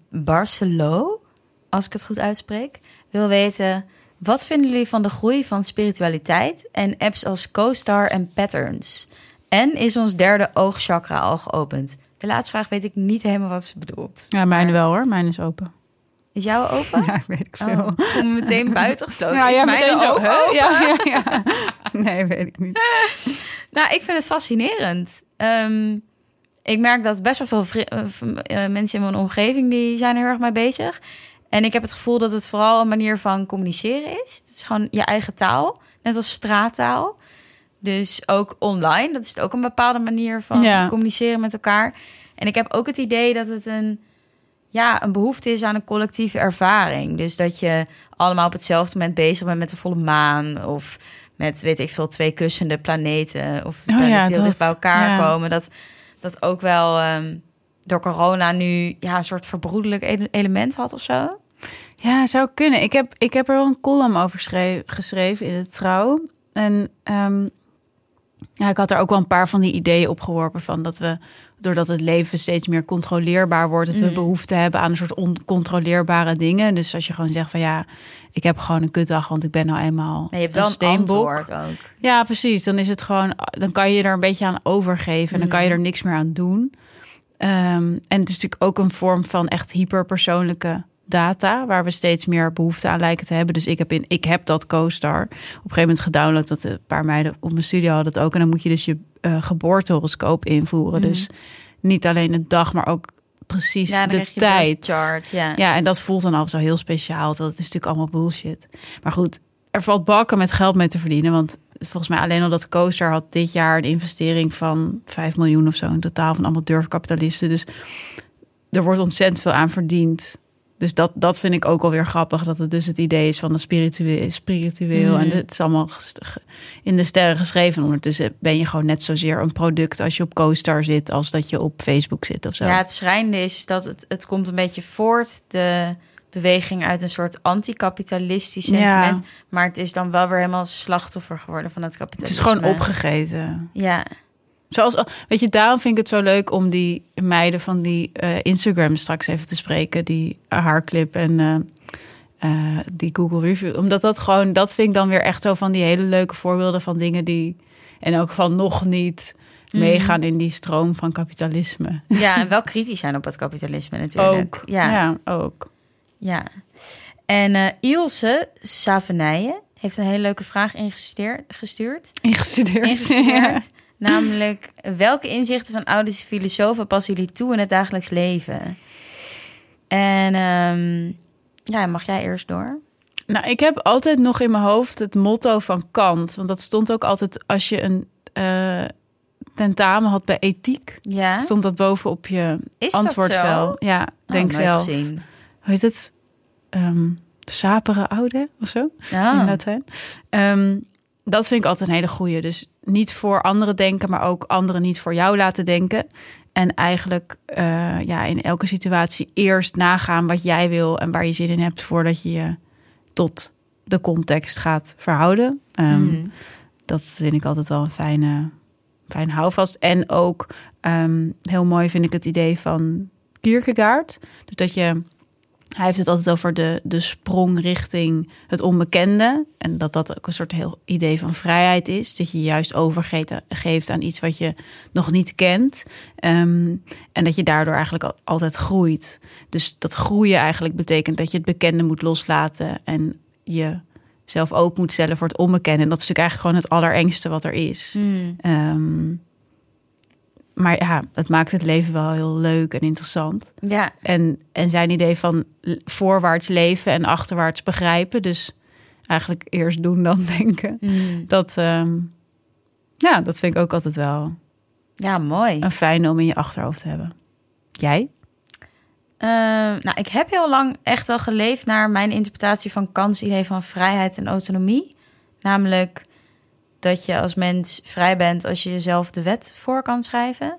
Barcelo, als ik het goed uitspreek, wil weten... wat vinden jullie van de groei van spiritualiteit en apps als CoStar en Patterns? En is ons derde oogchakra al geopend? De laatste vraag weet ik niet helemaal wat ze bedoelt. Ja, mijne wel hoor. Mijn is open. Is jouw open? Ja, weet ik Oh, ik voel me meteen buitengesloten. Is ja, meteen zo. open? Ja, ja, ja. Nee, weet ik niet. Nou, ik vind het fascinerend. Ehm, ik merk dat best wel veel eh, eh, mensen in mijn omgeving... die zijn er heel erg mee bezig. En ik heb het gevoel dat het vooral een manier van communiceren is. Het is gewoon je eigen taal, net als straattaal. Dus ook online, dat is ook een bepaalde manier van Ja. communiceren met elkaar. En ik heb ook het idee dat het een, ja, een behoefte is aan een collectieve ervaring. Dus dat je allemaal op hetzelfde moment bezig bent met de volle maan... of met, weet ik veel, twee kussende planeten... of Oh planeten ja, die heel dat. dicht bij elkaar Ja. komen. Dat, dat ook wel ehm, door corona nu ja, een soort verbroedelijk ele- element had of zo. Ja, zou kunnen. Ik heb, ik heb er wel een column over schreef- geschreven in het Trouw. En ehm, ja, ik had er ook wel een paar van die ideeën opgeworpen van dat we, doordat het leven steeds meer controleerbaar wordt, dat we Mhm. behoefte hebben aan een soort oncontroleerbare dingen. Dus als je gewoon zegt van ja, ik heb gewoon een kutdag, want ik ben nou eenmaal Maar je hebt een wel een steenbok. ook. Ja, precies. Dan is het gewoon, dan kan je er een beetje aan overgeven en dan kan je er niks meer aan doen. Ehm, en het is natuurlijk ook een vorm van echt hyperpersoonlijke data, waar we steeds meer behoefte aan lijken te hebben. Dus ik heb, in, ik heb dat CoStar op een gegeven moment gedownload. Dat een paar meiden op mijn studio hadden het ook. En dan moet je dus je eh geboortehoroscoop invoeren. Dus niet alleen de dag, maar ook precies Ja, de tijd. chart. Ja. Ja, en dat voelt dan al zo heel speciaal. Dat is natuurlijk allemaal bullshit. Maar goed, er valt bakken met geld mee te verdienen. Want volgens mij alleen al dat Coaster had dit jaar een investering van 5 miljoen of zo in totaal van allemaal durfkapitalisten. Dus er wordt ontzettend veel aan verdiend. Dus dat, dat vind ik ook alweer grappig. Dat het dus het idee is van de spiritueel. spiritueel. En het is allemaal in de sterren geschreven. Ondertussen ben je gewoon net zozeer een product als je op CoStar zit. als dat je op Facebook zit of zo. Ja, het schrijnende is, is dat het, het komt een beetje voort, de beweging uit een soort anticapitalistisch Ja. sentiment. Maar het is dan wel weer helemaal slachtoffer geworden van het het kapitalisme. is gewoon opgegeten. Ja, Zoals, weet je, daarom vind ik het zo leuk om die meiden van die eh, Instagram straks even te spreken. Die haarclip en eh, eh, die Google Review. Omdat dat gewoon, dat vind ik dan weer echt zo van die hele leuke voorbeelden van dingen die in elk geval nog niet Mhm. meegaan in die stroom van kapitalisme. ja, en wel kritisch zijn op het kapitalisme natuurlijk. Ook. Ja, ja. Ja, ook. En eh Ilse Savenijen heeft een hele leuke vraag ingestudeerd. Gestuurd. Ingestudeerd. ingestudeerd. Namelijk, welke inzichten van oude filosofen passen jullie toe in het dagelijks leven? En ehm, ja, mag jij eerst door? Nou, ik heb altijd nog in mijn hoofd het motto van Kant. Want dat stond ook altijd als je een eh, tentamen had bij ethiek. Ja, Stond dat boven op je is antwoordvel. Ja, denk oh, zelf. gezien. Hoe heet het? Ehm sapere oude of zo in Oh. Latijn. Ehm, dat vind ik altijd een hele goeie. Dus niet voor anderen denken, maar ook anderen niet voor jou laten denken. En eigenlijk eh, ja, in elke situatie eerst nagaan wat jij wil en waar je zin in hebt voordat je je tot de context gaat verhouden. Ehm, Mhm. Dat vind ik altijd wel een fijne, fijn houvast. En ook ehm, heel mooi vind ik het idee van Kierkegaard. Dus dat je, hij heeft het altijd over de, de sprong richting het onbekende. En dat dat ook een soort heel idee van vrijheid is. Dat je juist overgeeft geeft aan iets wat je nog niet kent. Ehm, en dat je daardoor eigenlijk al- altijd groeit. Dus dat groeien eigenlijk betekent dat je het bekende moet loslaten. En je zelf open moet stellen voor het onbekende. En dat is natuurlijk eigenlijk gewoon het allerengste wat er is. Ehm, maar ja, het maakt het leven wel heel leuk en interessant. Ja, En, en zijn idee van voorwaarts leven en achterwaarts begrijpen. Dus eigenlijk eerst doen dan denken. Dat, ehm, ja, dat vind ik ook altijd wel ja mooi. een fijne om in je achterhoofd te hebben. Jij? Eh, nou, ik heb heel lang echt wel geleefd naar mijn interpretatie van Kants idee van vrijheid en autonomie. Namelijk dat je als mens vrij bent als je jezelf de wet voor kan schrijven.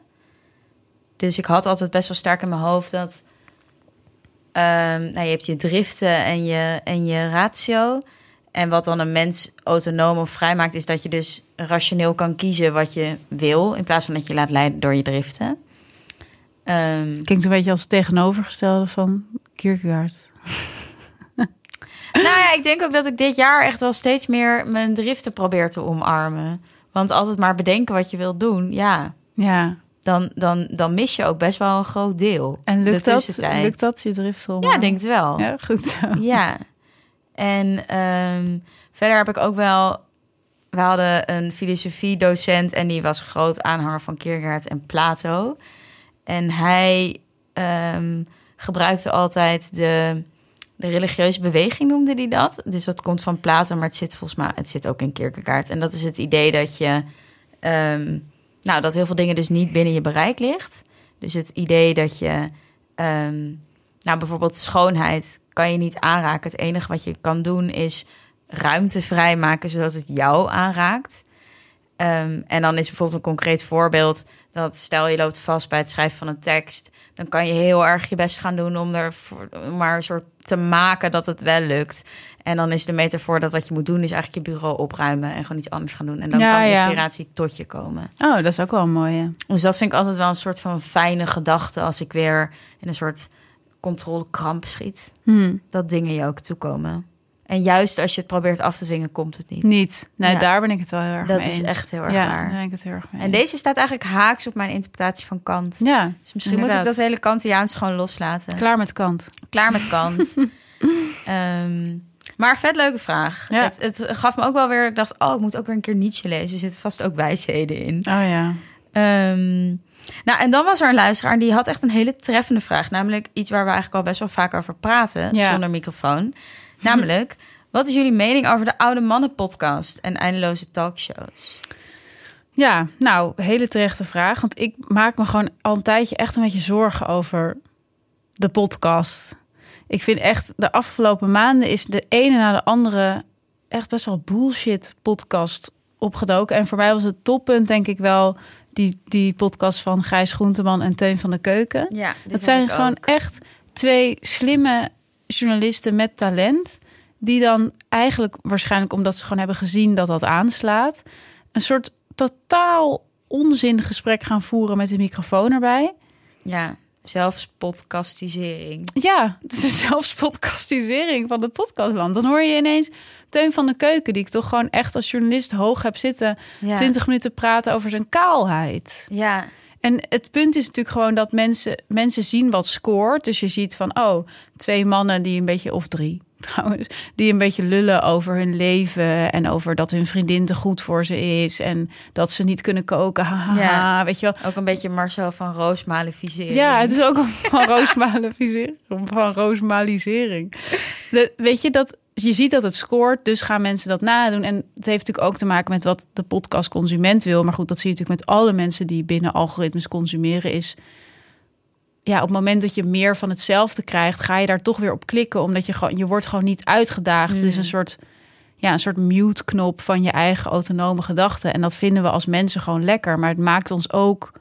Dus ik had altijd best wel sterk in mijn hoofd dat ehm, nou, je hebt je driften en je, en je ratio. En wat dan een mens autonoom of vrij maakt, is dat je dus rationeel kan kiezen wat je wil, in plaats van dat je laat leiden door je driften. Ehm, Klinkt een beetje als het tegenovergestelde van Kierkegaard. Nou ja, ik denk ook dat ik dit jaar echt wel steeds meer mijn driften probeer te omarmen. Want altijd maar bedenken wat je wilt doen, ja, Ja, dan, dan, dan mis je ook best wel een groot deel. en de lukt dat, lukt dat je drift om? Ja, denk het wel. Ja, goed zo. Ja. En ehm, verder heb ik ook wel... We hadden een filosofiedocent en die was groot aanhanger van Kierkegaard en Plato. En hij ehm, gebruikte altijd de, de religieuze beweging, noemde hij dat. Dus dat komt van Plato, maar het zit volgens mij het zit ook in Kierkegaard. En dat is het idee dat je... ehm, nou, dat heel veel dingen dus niet binnen je bereik ligt. Dus het idee dat je... ehm, nou, bijvoorbeeld schoonheid kan je niet aanraken. Het enige wat je kan doen is ruimte vrijmaken zodat het jou aanraakt. Ehm, en dan is bijvoorbeeld een concreet voorbeeld dat stel je loopt vast bij het schrijven van een tekst, dan kan je heel erg je best gaan doen om er voor- maar een soort te maken dat het wel lukt. En dan is de metafoor dat wat je moet doen is eigenlijk je bureau opruimen en gewoon iets anders gaan doen. En dan Ja, kan ja. inspiratie tot je komen. Oh, dat is ook wel een mooie. Dus dat vind ik altijd wel een soort van fijne gedachte als ik weer in een soort controlekramp schiet. Hm, Dat dingen je ook toekomen. En juist als je het probeert af te dwingen, komt het niet. niet. Nee, Ja. daar ben ik het wel heel erg Dat mee is eens. echt heel erg ja, waar. daar ben ik het heel erg mee En deze staat eigenlijk haaks op mijn interpretatie van Kant. Ja, Dus misschien moet ik dat hele Kantiaans gewoon loslaten. klaar met kant. Klaar met Kant. Ehm, maar vet leuke vraag. Ja. Het, het gaf me ook wel weer... Ik dacht, oh, ik moet ook weer een keer Nietzsche lezen. Er zitten vast ook wijsheden in. Oh ja. Ehm, nou, en dan was er een luisteraar en die had echt een hele treffende vraag. Namelijk iets waar we eigenlijk al best wel vaak over praten, Ja. zonder microfoon. Namelijk, wat is jullie mening over de Oude Mannen podcast en eindeloze talkshows? Ja, nou, hele terechte vraag. Want ik maak me gewoon al een tijdje echt een beetje zorgen over de podcast. Ik vind echt, de afgelopen maanden is de ene na de andere echt best wel bullshit podcast opgedoken. En voor mij was het toppunt denk ik wel die, die podcast van Gijs Groenteman en Teun van de Keuken. Ja, Dat zijn gewoon echt twee slimme journalisten met talent. Die dan eigenlijk waarschijnlijk omdat ze gewoon hebben gezien dat dat aanslaat. Een soort totaal onzin gesprek gaan voeren met de microfoon erbij. Ja, zelfs podcastisering. Ja, het is zelfs podcastisering van de podcastland. Dan hoor je ineens Teun van de Keuken, die ik toch gewoon echt als journalist hoog heb zitten, Ja. 20 minuten praten over zijn kaalheid. Ja, En het punt is natuurlijk gewoon dat mensen, mensen zien wat scoort. Dus je ziet van, oh, twee mannen die een beetje, of drie trouwens, die een beetje lullen over hun leven en over dat hun vriendin te goed voor ze is en dat ze niet kunnen koken. Haha, Ja. weet je wel. ook een beetje Marcel van Roos maleficering. Ja, het is ook van roosmalisering. Van roosmalisering. De, weet je dat je ziet dat het scoort, dus gaan mensen dat nadoen. En het heeft natuurlijk ook te maken met wat de podcastconsument wil. Maar goed, dat zie je natuurlijk met alle mensen die binnen algoritmes consumeren. Is ja, op het moment dat je meer van hetzelfde krijgt, ga je daar toch weer op klikken, omdat je gewoon je wordt gewoon niet uitgedaagd. Het is een soort ja, een soort mute knop van je eigen autonome gedachten. En dat vinden we als mensen gewoon lekker, maar het maakt ons ook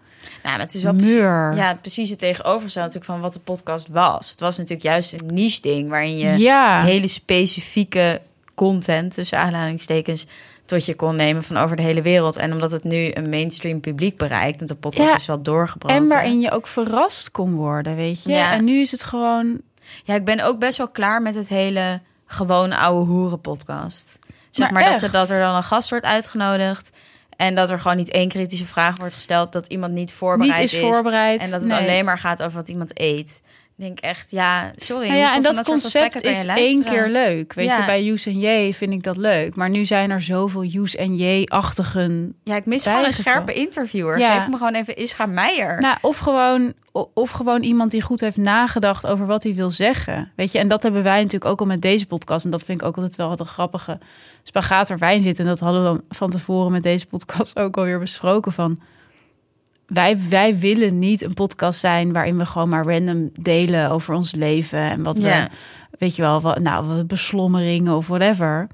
Nou, het is wel precies, ja, precies het tegenovergestelde natuurlijk van wat de podcast was. Het was natuurlijk juist een niche ding waarin je ja. hele specifieke content, tussen aanhalingstekens, tot je kon nemen van over de hele wereld. En omdat het nu een mainstream publiek bereikt, en de podcast Ja, is wel doorgebroken. En waarin je ook verrast kon worden, weet je. Ja. En nu is het gewoon... Ja, ik ben ook best wel klaar met het hele gewoon ouwe hoeren podcast. Zeg Maar maar, dat, ze, dat er dan een gast wordt uitgenodigd. En dat er gewoon niet één kritische vraag wordt gesteld. Dat iemand niet voorbereid Niet is voorbereid. En dat het Nee. alleen maar gaat over wat iemand eet. Ik denk echt, ja, sorry. Nou ja, en dat, soort concept is één keer leuk. Weet Ja. je, bij Use en J vind ik dat leuk. Maar nu zijn er zoveel Use en J-achtigen. Ja, ik mis gewoon een scherpe interviewer. Ja. Geef me gewoon even Ischa Meijer. Nou, of gewoon, of gewoon iemand die goed heeft nagedacht over wat hij wil zeggen. Weet je, en dat hebben wij natuurlijk ook al met deze podcast. En dat vind ik ook altijd wel wat een grappige spagaat waar wij in zitten. En dat hadden we dan van tevoren met deze podcast ook alweer besproken van. Wij, wij willen niet een podcast zijn waarin we gewoon maar random delen over ons leven en wat we, Ja. weet je wel, wat, nou, wat beslommeringen of whatever.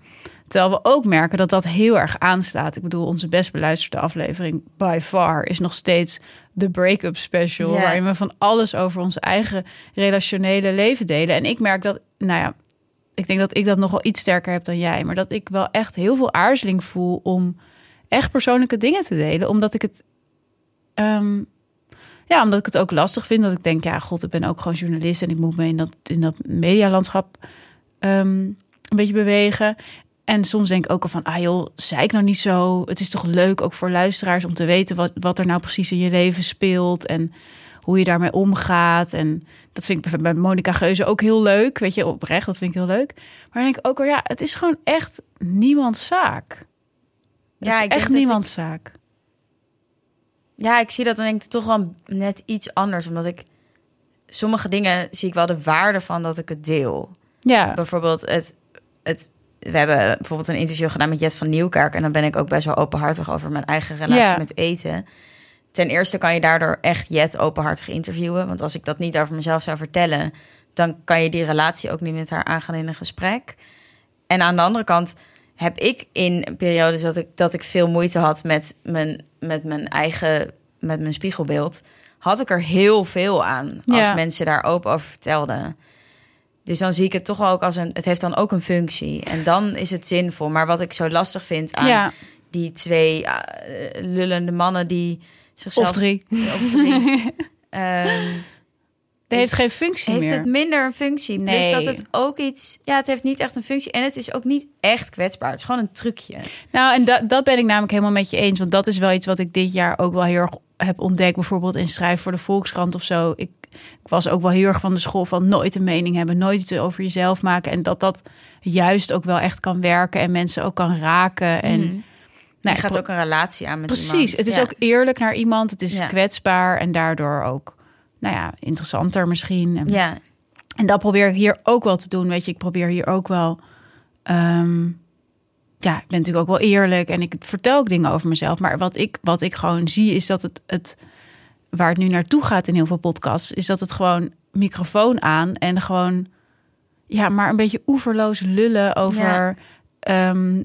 Terwijl we ook merken dat dat heel erg aanslaat. Ik bedoel, onze best beluisterde aflevering by far is nog steeds de break-up special. Waarin we van alles over ons eigen relationele leven delen. En ik merk dat, nou ja, ik denk dat ik dat nog wel iets sterker heb dan jij. Maar dat ik wel echt heel veel aarzeling voel om echt persoonlijke dingen te delen. Omdat ik het. ehm, ja, omdat ik het ook lastig vind. Dat ik denk, ja, god, ik ben ook gewoon journalist en ik moet me in dat, in dat medialandschap ehm, een beetje bewegen. En soms denk ik ook al van, ah joh, zei ik nou niet zo. Het is toch leuk ook voor luisteraars om te weten wat, wat er nou precies in je leven speelt. En hoe je daarmee omgaat. En dat vind ik bij Monica Geuze ook heel leuk. Weet je, oprecht, dat vind ik heel leuk. Maar dan denk ik ook wel, ja, het is gewoon echt niemands zaak. Het Ja, is ik echt niemands zaak. Ja, ik zie dat dan denk ik toch wel net iets anders. Omdat ik sommige dingen zie ik wel de waarde van dat ik het deel. Ja, Bijvoorbeeld het, het we hebben bijvoorbeeld een interview gedaan met Jet van Nieuwkerk. En dan ben ik ook best wel openhartig over mijn eigen relatie Ja. met eten. Ten eerste kan je daardoor echt Jet openhartig interviewen. Want als ik dat niet over mezelf zou vertellen, dan kan je die relatie ook niet met haar aangaan in een gesprek. En aan de andere kant heb ik in periodes dat ik, dat ik veel moeite had met mijn, met mijn eigen met mijn spiegelbeeld, had ik er heel veel aan als Ja. mensen daar open over vertelden. Dus dan zie ik het toch ook als een. Het heeft dan ook een functie. En dan is het zinvol. Maar wat ik zo lastig vind aan ja. die twee eh, lullende mannen die zichzelf. of drie. Of drie. Ehm, Het heeft Is- geen functie heeft meer. het minder een functie. Plus Nee. dat het ook iets. Ja, het heeft niet echt een functie. En het is ook niet echt kwetsbaar. Het is gewoon een trucje. Nou, en dat, dat ben ik namelijk helemaal met je eens. Want dat is wel iets wat ik dit jaar ook wel heel erg heb ontdekt. Bijvoorbeeld in schrijf voor de Volkskrant of zo. Ik, ik was ook wel heel erg van de school van nooit een mening hebben. Nooit iets over jezelf maken. En dat dat juist ook wel echt kan werken. En mensen ook kan raken. En Mhm. Nou, je gaat ook een relatie aan met Precies, iemand. het is Ja. ook eerlijk naar iemand. Het is Ja. kwetsbaar en daardoor ook, nou ja, interessanter misschien. En, Ja, en dat probeer ik hier ook wel te doen. Weet je, ik probeer hier ook wel. ehm, ja, ik ben natuurlijk ook wel eerlijk en ik vertel ook dingen over mezelf. Maar wat ik, wat ik gewoon zie is dat het, het waar het nu naartoe gaat in heel veel podcasts, is dat het gewoon microfoon aan en gewoon ja, maar een beetje oeverloos lullen over ehm,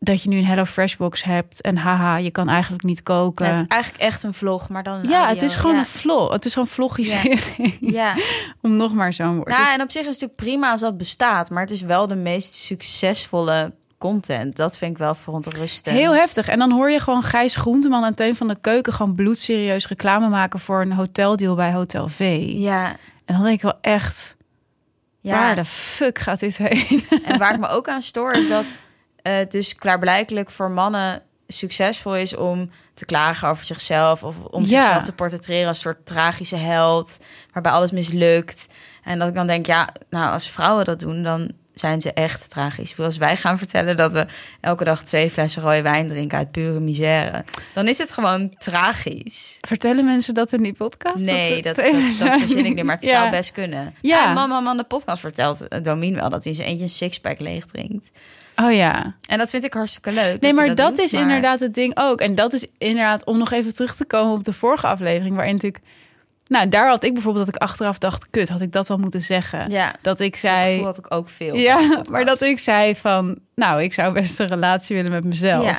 dat je nu een Hello Fresh box hebt en haha, je kan eigenlijk niet koken. het is eigenlijk echt een vlog, maar dan een ja, audio. het is gewoon ja. een vlog. Het is gewoon vloggisering. Ja, Om nog maar zo'n woord. nou, Het is- en op zich is het natuurlijk prima als dat bestaat, maar het is wel de meest succesvolle content. Dat vind ik wel verontrustend. Heel heftig. En dan hoor je gewoon Gijs Groenteman en Teun van de Keuken gewoon bloedserieus reclame maken voor een hoteldeal bij Hotel V. Ja, En dan denk ik wel echt, ja. waar de fuck gaat dit heen? En waar ik me ook aan stoor is dat het dus klaarblijkelijk voor mannen succesvol is om te klagen over zichzelf of om Ja. zichzelf te portretteren als een soort tragische held waarbij alles mislukt. En dat ik dan denk, ja, nou als vrouwen dat doen, dan zijn ze echt tragisch. Als wij gaan vertellen dat we elke dag twee flessen rode wijn drinken uit pure misère, dan is het gewoon tragisch. Vertellen mensen dat in die podcast? Nee, dat, dat, dat, verzin ik niet, maar het Ja. zou best kunnen. Ja. Ja, mama, man, de podcast vertelt eh, Domien wel dat hij zijn eentje een sixpack leeg drinkt. Oh ja. En dat vind ik hartstikke leuk. Nee, maar dat, doet, is maar- inderdaad het ding ook. En dat is inderdaad, om nog even terug te komen op de vorige aflevering, waarin natuurlijk... Nou, daar had ik bijvoorbeeld dat ik achteraf dacht, kut, had ik dat wel moeten zeggen? Ja, Dat ik dat zei... gevoel had ik ook veel. Ja, maar dat ik zei van, nou, ik zou best een relatie willen met mezelf. Ja,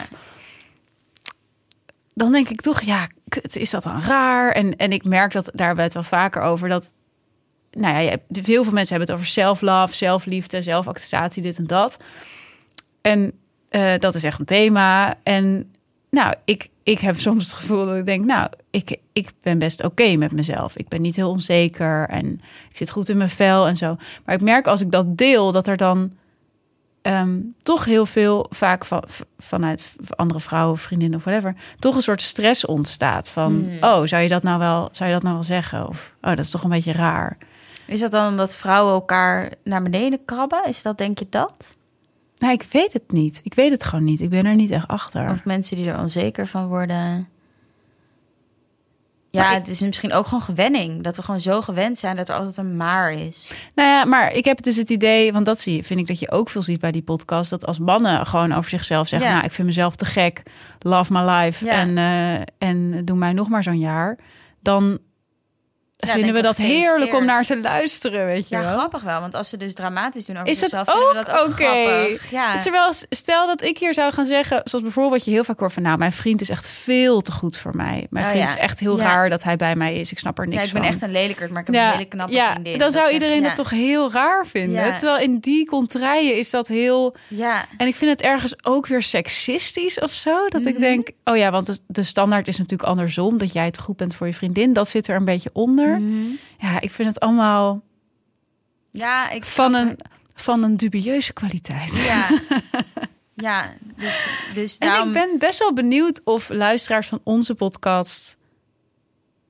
Dan denk ik toch, ja, kut, is dat dan raar? En, en ik merk dat, daar we het wel vaker over, dat, nou ja, je hebt- heel veel mensen hebben het over self-love, zelfliefde, zelfacceptatie, dit en dat. En eh, dat is echt een thema. En nou, ik, ik heb soms het gevoel dat ik denk, nou, ik, ik ben best oké met mezelf. Ik ben niet heel onzeker en ik zit goed in mijn vel en zo. Maar ik merk als ik dat deel, dat er dan ehm, toch heel veel, vaak van, vanuit andere vrouwen, vriendinnen of whatever, toch een soort stress ontstaat van, Hmm. oh, zou je dat nou wel, zou je dat nou wel zeggen? Of, oh, dat is toch een beetje raar. Is dat dan omdat vrouwen elkaar naar beneden krabben? Is dat denk je dat? Nou, ik weet het niet. Ik weet het gewoon niet. Ik ben er niet echt achter. Of mensen die er onzeker van worden? Ja, ik- het is misschien ook gewoon gewenning. Dat we gewoon zo gewend zijn dat er altijd een maar is. Nou ja, maar ik heb dus het idee, want dat zie vind ik dat je ook veel ziet bij die podcast, dat als mannen gewoon over zichzelf zeggen, Ja. nou, ik vind mezelf te gek, love my life Ja. en, eh, en doe mij nog maar zo'n jaar, dan vinden we dat heerlijk om naar te luisteren, weet je Ja, wel. grappig wel. Want als ze dus dramatisch doen over Is dat zichzelf, we ook dat ook grappig. Ja. Terwijl, stel dat ik hier zou gaan zeggen, zoals bijvoorbeeld wat je heel vaak hoort van, nou, mijn vriend is echt veel te goed voor mij. Mijn Oh, vriend ja. is echt heel raar dat hij bij mij is. Ik snap er niks ja, ik ben van. echt een lelijkerd, maar ik heb een hele knappe ja, vriendin. dan zou zegt- iedereen dat toch heel raar vinden. Terwijl in die contraien is dat heel... Ja, En ik vind het ergens ook weer seksistisch of zo. Dat ik Mhm. denk, oh ja, want de, de standaard is natuurlijk andersom. Dat jij te goed bent voor je vriendin. Dat zit er een beetje onder. Mhm. Ja, ik vind het allemaal ja ik van een, het. van een dubieuze kwaliteit. Ja, ja dus, dus En daarom... ik ben best wel benieuwd of luisteraars van onze podcast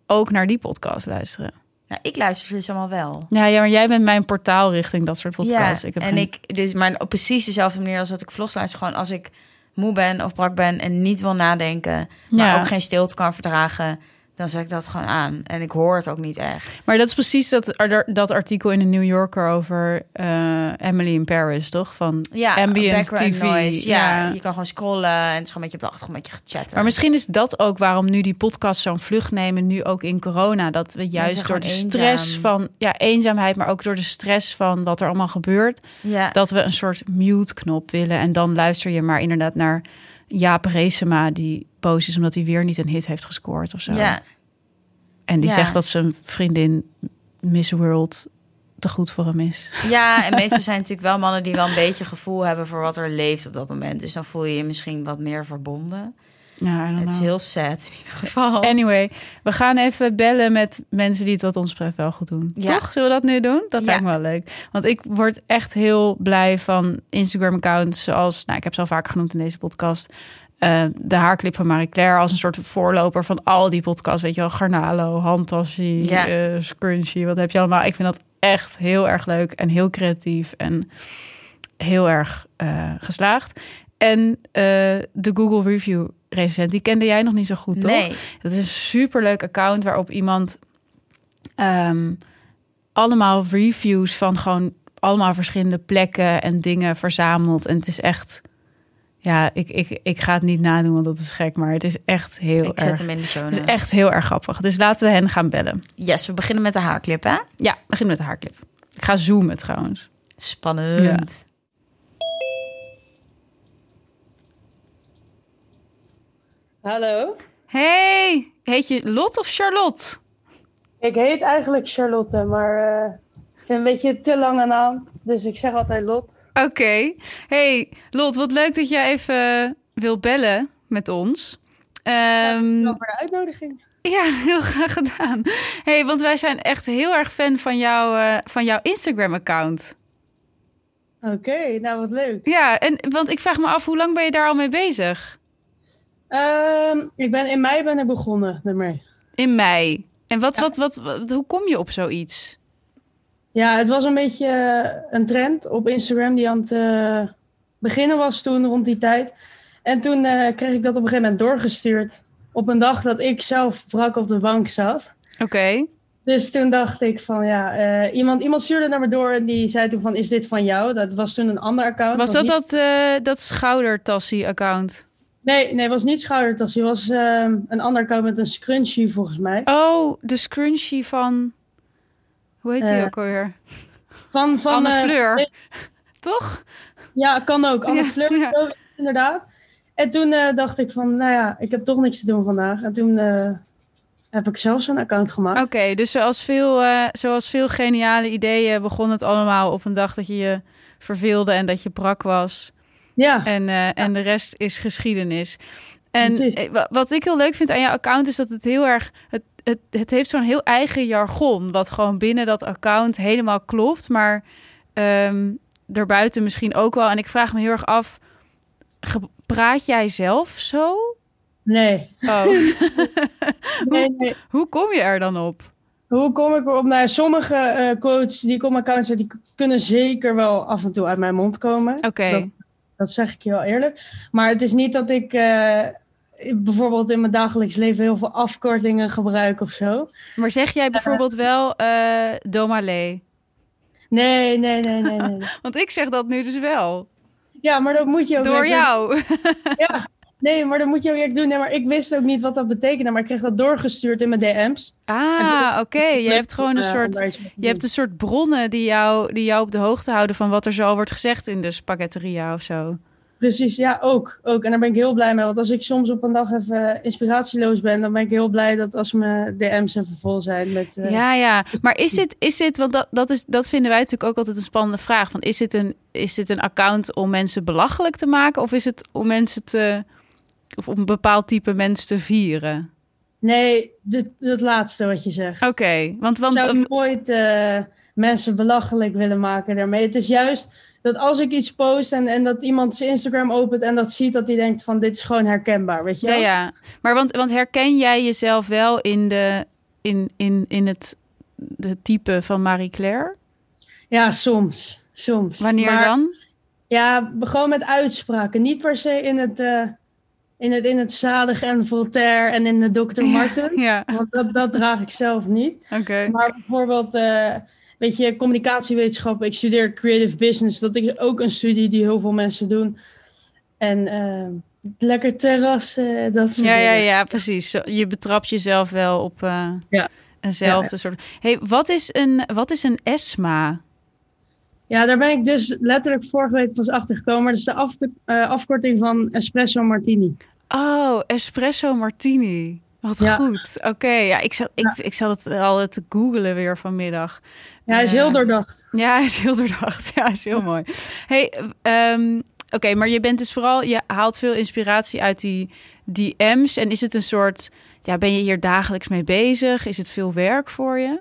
ook naar die podcast luisteren. Nou, ik luister dus allemaal wel. Ja, ja maar jij bent mijn portaal richting dat soort podcasts. Ja, ik heb en geen- ik dus maar op precies dezelfde manier als dat ik vlogs luister. Gewoon als ik moe ben of brak ben en niet wil nadenken, maar Ja. ook geen stilte kan verdragen, dan zet ik dat gewoon aan. En ik hoor het ook niet echt. Maar dat is precies dat, dat artikel in de New Yorker over eh, Emily in Paris, toch? Van Ja, ambient TV. noise. Ja, Ja. je kan gewoon scrollen en het is gewoon een beetje op de achtergrond een beetje chatten. Maar misschien is dat ook waarom nu die podcast zo'n vlucht nemen, nu ook in corona. Dat we juist door de stress eenzaam. van ja, eenzaamheid, maar ook door de stress van wat er allemaal gebeurt, ja, dat we een soort mute-knop willen. En dan luister je maar inderdaad naar Jaap Reesema, die boos is omdat hij weer niet een hit heeft gescoord of zo. ja, En die Ja. zegt dat zijn vriendin Miss World te goed voor hem is. ja, en meestal zijn natuurlijk wel mannen die wel een beetje gevoel hebben voor wat er leeft op dat moment. Dus dan voel je je misschien wat meer verbonden. Ja, Het is heel sad in ieder geval. Anyway, we gaan even bellen met mensen die het wat ons betreft wel goed doen. Ja. Toch? Zullen we dat nu doen? Dat Ja. lijkt me wel leuk. Want ik word echt heel blij van Instagram-accounts zoals... Nou, ik heb ze al vaker genoemd in deze podcast. eh, de haarclip van Marie Claire als een soort voorloper van al die podcasts. Weet je wel, Garnalo, Handtassie, Ja. eh, Scrunchy. Wat heb je allemaal? Ik vind dat echt heel erg leuk en heel creatief en heel erg eh, geslaagd. En de Google Review recent, die kende jij nog niet zo goed, toch? Nee. Dat is een superleuk account waarop iemand ehm, allemaal reviews van gewoon allemaal verschillende plekken en dingen verzamelt. En het is echt, ja, ik, ik, ik ga het niet nadoen, want dat is gek, maar het is echt heel Ik zet erg. hem in de show Het is echt heel erg grappig. Dus laten we hen gaan bellen. Yes, we beginnen met de haarclip, hè? Ja, begin met de haarclip. Ik ga zoomen trouwens. Spannend. Hallo. Hey, heet je Lot of Charlotte? Ik heet eigenlijk Charlotte, maar eh, ik vind een beetje te lange naam. Dus ik zeg altijd Lot. Oké. Hey, Lot, wat leuk dat jij even wil bellen met ons. Ehm, Wel voor de uitnodiging. Ja, heel graag gedaan. hey, want wij zijn echt heel erg fan van, jou, eh, van jouw Instagram-account. Oké, nou wat leuk. Ja, en want ik vraag me af, hoe lang ben je daar al mee bezig? Ehm, ik ben in mei ben ik begonnen ermee. In mei. En wat, Ja. wat, wat, wat- hoe kom je op zoiets? Ja, het was een beetje eh, een trend op Instagram die aan het eh, beginnen was toen rond die tijd. En toen eh, kreeg ik dat op een gegeven moment doorgestuurd. Op een dag dat ik zelf brak op de bank zat. Oké. Dus toen dacht ik van ja, iemand, iemand stuurde naar me door en die zei toen van is dit van jou? Dat was toen een ander account. Was dat niet- dat, dat schoudertassie-account? Nee, nee, het was niet schoudertasje. Het was ehm, een ander account met een scrunchie volgens mij. Oh, de scrunchie van... Hoe heet die Eh, ook alweer? Van, van, Anne eh, Fleur. Toch? Ja, kan ook. Anne Ja, Fleur, ja. inderdaad. En toen eh, dacht ik van, nou ja, ik heb toch niks te doen vandaag. En toen heb ik zelf zo'n account gemaakt. Oké, dus zoals veel, zoals veel geniale ideeën begon het allemaal op een dag dat je je verveelde en dat je brak was. Ja, En, eh, en de rest is geschiedenis. En Precies. eh, wa- wat ik heel leuk vind aan jouw account is dat het heel erg. Het, het, het heeft zo'n heel eigen jargon. Wat gewoon binnen dat account helemaal klopt. Maar ehm daarbuiten misschien ook wel. En ik vraag me heel erg af. Praat jij zelf zo? nee. Oh. nee, nee. Hoe kom je er dan op? Hoe kom ik erop? Nou, sommige eh quotes die ik op mijn account zet, die kunnen zeker wel af en toe uit mijn mond komen. Oké. Dat zeg ik je wel eerlijk. Maar het is niet dat ik eh, bijvoorbeeld in mijn dagelijks leven heel veel afkortingen gebruik of zo. Maar zeg jij bijvoorbeeld wel eh Domale? Nee, nee, nee, nee, nee. Want ik zeg dat nu dus wel. Ja, maar dat moet je ook Door jou. Ja, nee, maar dat moet je ook echt doen. Nee, maar ik wist ook niet wat dat betekende, maar ik kreeg dat doorgestuurd in mijn DM's. Ah, oké. Je hebt gewoon een Eh, soort... te Je hebt een soort bronnen die jou, die jou op de hoogte houden van wat er zo wordt gezegd in de spaghetteria of zo. Precies, ja, ook, ook. En daar ben ik heel blij mee. Want als ik soms op een dag even inspiratieloos ben, dan ben ik heel blij dat als mijn DM's even vol zijn met... eh, Ja, ja. Maar is dit, is dit want dat, dat, is, dat vinden wij natuurlijk ook altijd een spannende vraag. Van is, dit een, is dit een account om mensen belachelijk te maken? Of is het om mensen te. Of om een bepaald type mensen te vieren? Nee, dat laatste wat je zegt. Oké, want, want Ik zou nooit eh, mensen belachelijk willen maken daarmee. Het is juist dat als ik iets post en, en dat iemand zijn Instagram opent en dat ziet, dat hij denkt van dit is gewoon herkenbaar, weet je ja, wel? ja. Maar want, want herken jij jezelf wel in, de, in, in, in het de type van Marie Claire? Ja, soms. soms. Wanneer Maar- dan? Ja, gewoon met uitspraken. Niet per se in het, eh, in het, in het zadig en Voltaire en in de Dr. Martin. Ja, Want dat, dat draag ik zelf niet. oké. Maar bijvoorbeeld, eh, weet je, communicatiewetenschappen. Ik studeer creative business. Dat is ook een studie die heel veel mensen doen. En eh, lekker terrassen, dat soort Ja, ja, dingen. ja, precies. Je betrapt jezelf wel op eh, Ja. eenzelfde soort. Hey, wat is een, wat is een ESMA? Ja, daar ben ik dus letterlijk vorige week pas achter gekomen. Dat is de af- eh, afkorting van espresso martini. Oh, espresso martini. Wat Ja. goed. Oké, ja, ik zat, ik, ik zat het al te googelen weer vanmiddag. Ja, hij is Ja. heel doordacht. Ja, hij is heel doordacht. Ja, hij is heel mooi. Hey, ehm, oké, maar je bent dus vooral, je haalt veel inspiratie uit die DM's. En is het een soort, ja, ben je hier dagelijks mee bezig? Is het veel werk voor je?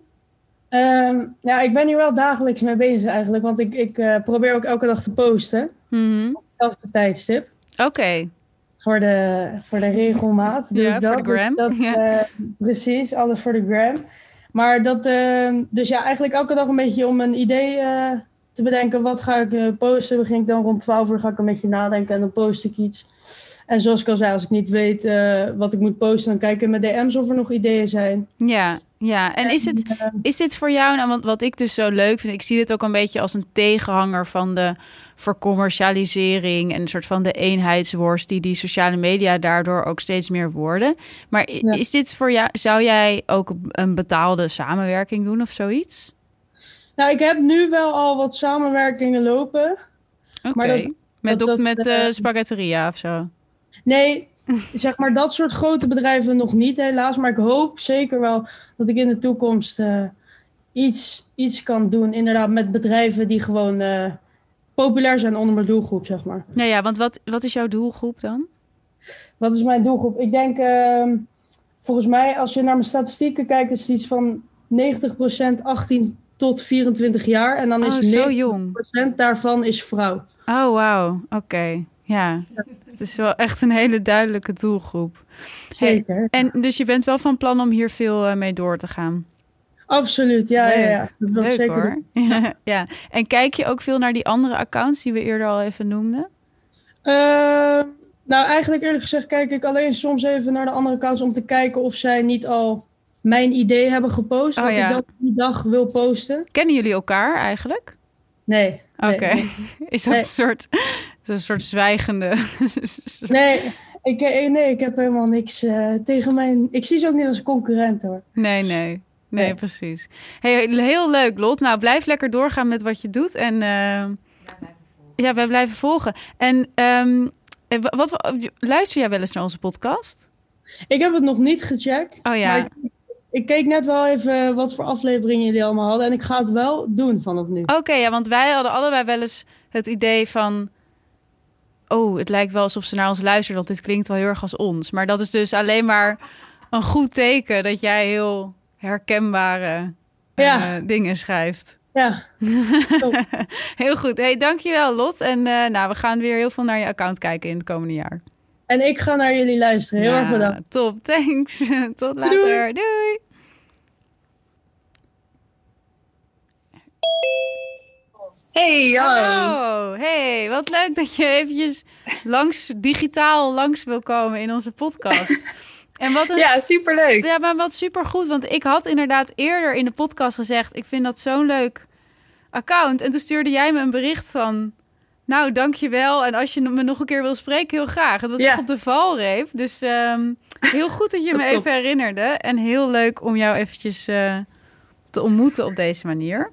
Ehm, ja, ik ben hier wel dagelijks mee bezig eigenlijk. Want ik, ik eh, probeer ook elke dag te posten. Mhm. Hetzelfde tijdstip. Oké, Voor de, voor de regelmaat. Ja, voor de gram. Dus dat, eh, precies, alles voor de gram. Maar dat, eh, dus ja, eigenlijk elke dag een beetje om een idee eh, te bedenken. Wat ga ik posten? Begin ik dan rond 12 uur ga ik een beetje nadenken en dan post ik iets. En zoals ik al zei, als ik niet weet wat ik moet posten, dan kijk ik in mijn DM's of er nog ideeën zijn. ja, ja. En is het, eh, Is dit voor jou, nou, want wat ik dus zo leuk vind, ik zie dit ook een beetje als een tegenhanger van de vercommercialisering en een soort van de eenheidsworst die die sociale media daardoor ook steeds meer worden. Maar Ja. is dit voor jou, zou jij ook een betaalde samenwerking doen of zoiets? nou, ik heb nu wel al wat samenwerkingen lopen. Oké. Maar dat- met dat- met eh, spaghetteria of zo. Nee, zeg maar dat soort grote bedrijven nog niet helaas. Maar ik hoop zeker wel dat ik in de toekomst eh, iets, iets kan doen. Inderdaad, met bedrijven die gewoon eh, populair zijn onder mijn doelgroep, zeg maar. Nou ja, want wat, wat is jouw doelgroep dan? Wat is mijn doelgroep? Ik denk, ehm, volgens mij, als je naar mijn statistieken kijkt, is het iets van 90% 18 tot 24 jaar. En dan Oh, is zo 90% jong. daarvan is vrouw. Oh, wauw. Oké. Ja. Het is wel echt een hele duidelijke doelgroep. Zeker. En dus je bent wel van plan om hier veel eh, mee door te gaan. Absoluut, ja, ja, ja. Dat wil ik Leuk zeker hoor. doen. ja. En kijk je ook veel naar die andere accounts die we eerder al even noemden? Eh, nou, eigenlijk eerlijk gezegd kijk ik alleen soms even naar de andere accounts om te kijken of zij niet al mijn idee hebben gepost. Oh, wat ja. ik dan die dag wil posten. Kennen jullie elkaar eigenlijk? Nee. Oké. Nee, Is dat Nee. een soort, een soort zwijgende... nee, ik, eh, nee, ik heb helemaal niks eh, tegen mijn... Ik zie ze ook niet als concurrent hoor. Nee, nee. Nee, Nee. precies. Hey, heel leuk, Lot. Nou, blijf lekker doorgaan met wat je doet. En eh, ja, wij blijven volgen. En ehm, eh, wa- wat, luister jij wel eens naar onze podcast? Ik heb het nog niet gecheckt. Oh ja. ik keek net wel even wat voor afleveringen jullie allemaal hadden. En ik ga het wel doen vanaf nu. Oké, ja, want wij hadden allebei wel eens het idee van oh, het lijkt wel alsof ze naar ons luisteren. want dit klinkt wel heel erg als ons. Maar dat is dus alleen maar een goed teken dat jij heel herkenbare eh, dingen schrijft. Ja. heel goed. Hey, dankjewel Lot. En eh, nou, we gaan weer heel veel naar je account kijken in het komende jaar. En ik ga naar jullie luisteren. Heel erg bedankt. Top, thanks. Tot later. Doei. Hey, hallo. Hallo. Hey, wat leuk dat je eventjes langs, digitaal langs wil komen in onze podcast. En wat een Ja, superleuk. Ja, maar wat supergoed. Want ik had inderdaad eerder in de podcast gezegd... ik vind dat zo'n leuk account. En toen stuurde jij me een bericht van... nou, dankjewel. En als je me nog een keer wil spreken, heel graag. Het was Ja. echt op de valreep. Dus ehm, heel goed dat je me top. even herinnerde. En heel leuk om jou eventjes eh, te ontmoeten op deze manier.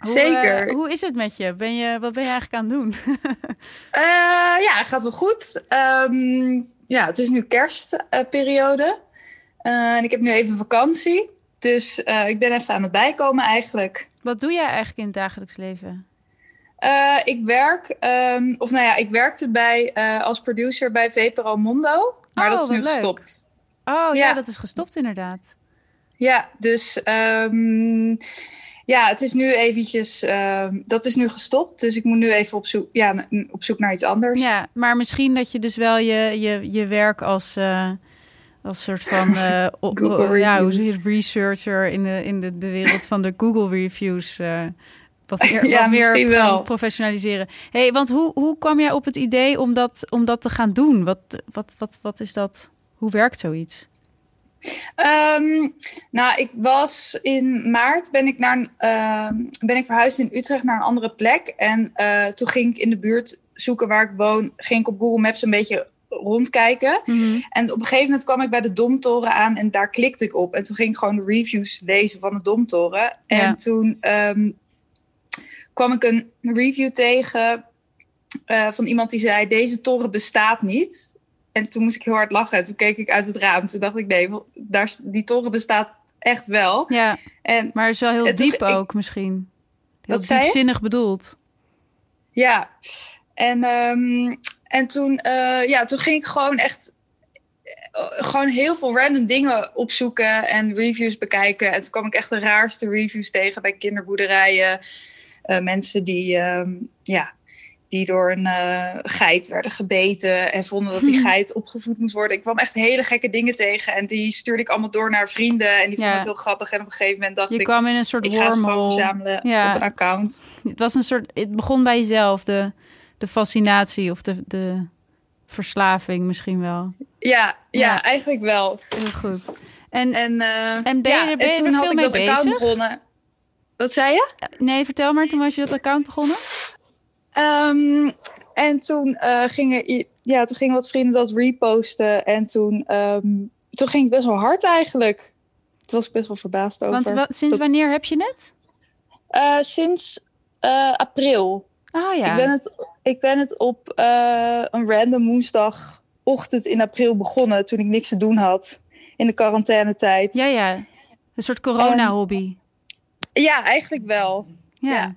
Hoe, Zeker. eh, hoe is het met je? Ben je? Wat ben je eigenlijk aan het doen? Eh, ja, gaat wel goed. Ehm, ja, het is nu kerstperiode. Eh, en ik heb nu even vakantie. Dus eh, ik ben even aan het bijkomen eigenlijk. wat doe jij eigenlijk in het dagelijks leven? Eh, ik werk, ehm, of nou ja, ik werkte bij, eh, als producer bij VPRO Mondo. Maar Oh, dat is nu leuk. gestopt. Oh ja, Ja. dat is gestopt inderdaad. Ja, dus ehm, ja, het is nu eventjes, ehm, dat is nu gestopt. Dus ik moet nu even op zoek, ja, op zoek naar iets anders. Ja, maar misschien dat je dus wel je, je, je werk als, eh, als soort van eh, o- ja, hoe zeg je researcher in de, in de, de wereld van de Google reviews. eh wat meer, Ja, wat meer wel. professionaliseren. hey, want hoe, hoe kwam jij op het idee om dat, om dat te gaan doen? Wat, wat, wat, wat is dat? Hoe werkt zoiets? Ehm, nou, ik was in maart ben ik, naar, ehm, ben ik verhuisd in Utrecht naar een andere plek. En eh, toen ging ik in de buurt zoeken waar ik woon. Ging ik op Google Maps een beetje rondkijken. En op een gegeven moment kwam ik bij de Domtoren aan en daar klikte ik op. En toen ging ik gewoon de reviews lezen van de Domtoren. En Ja. toen ehm, kwam ik een review tegen eh, van iemand die zei: Deze toren bestaat niet. En toen moest ik heel hard lachen. En toen keek ik uit het raam. Toen dacht ik: Nee, daar, die toren bestaat echt wel. Ja, En maar het is wel heel diep ik- ook misschien. Heel Wat diepzinnig bedoeld. Ja, en, ehm, en toen, eh, ja, toen ging ik gewoon echt eh, gewoon heel veel random dingen opzoeken en reviews bekijken. En toen kwam ik echt de raarste reviews tegen bij kinderboerderijen. Eh, mensen die, ehm, ja, die door een eh, geit werden gebeten en vonden dat die geit opgevoed moest worden. Ik kwam echt hele gekke dingen tegen en die stuurde ik allemaal door naar vrienden. En die vonden het heel grappig. En op een gegeven moment dacht Je ik, kwam in een soort ik ga ze gewoon verzamelen Ja. op een account. Het was een soort. Het begon bij jezelf, de, de fascinatie of de, de verslaving misschien wel. Ja, ja, Ja. eigenlijk wel. Heel goed. En En, eh, En ben je er- ben je er veel mee bezig? begonnen. Wat zei je? nee, vertel maar, toen was je dat account begonnen? Ehm, en toen, eh, gingen, ja, toen gingen wat vrienden dat reposten. En toen, ehm, toen ging ik best wel hard eigenlijk. Toen was ik best wel verbaasd over. Want wat, sinds wanneer heb je het? Eh, sinds eh, april. Oh ja. Ik, ben het, ik ben het op een random woensdagochtend in april begonnen. Toen ik niks te doen had. In de quarantainetijd. Ja, ja. Een soort corona-hobby. ja, eigenlijk wel. Ja. ja.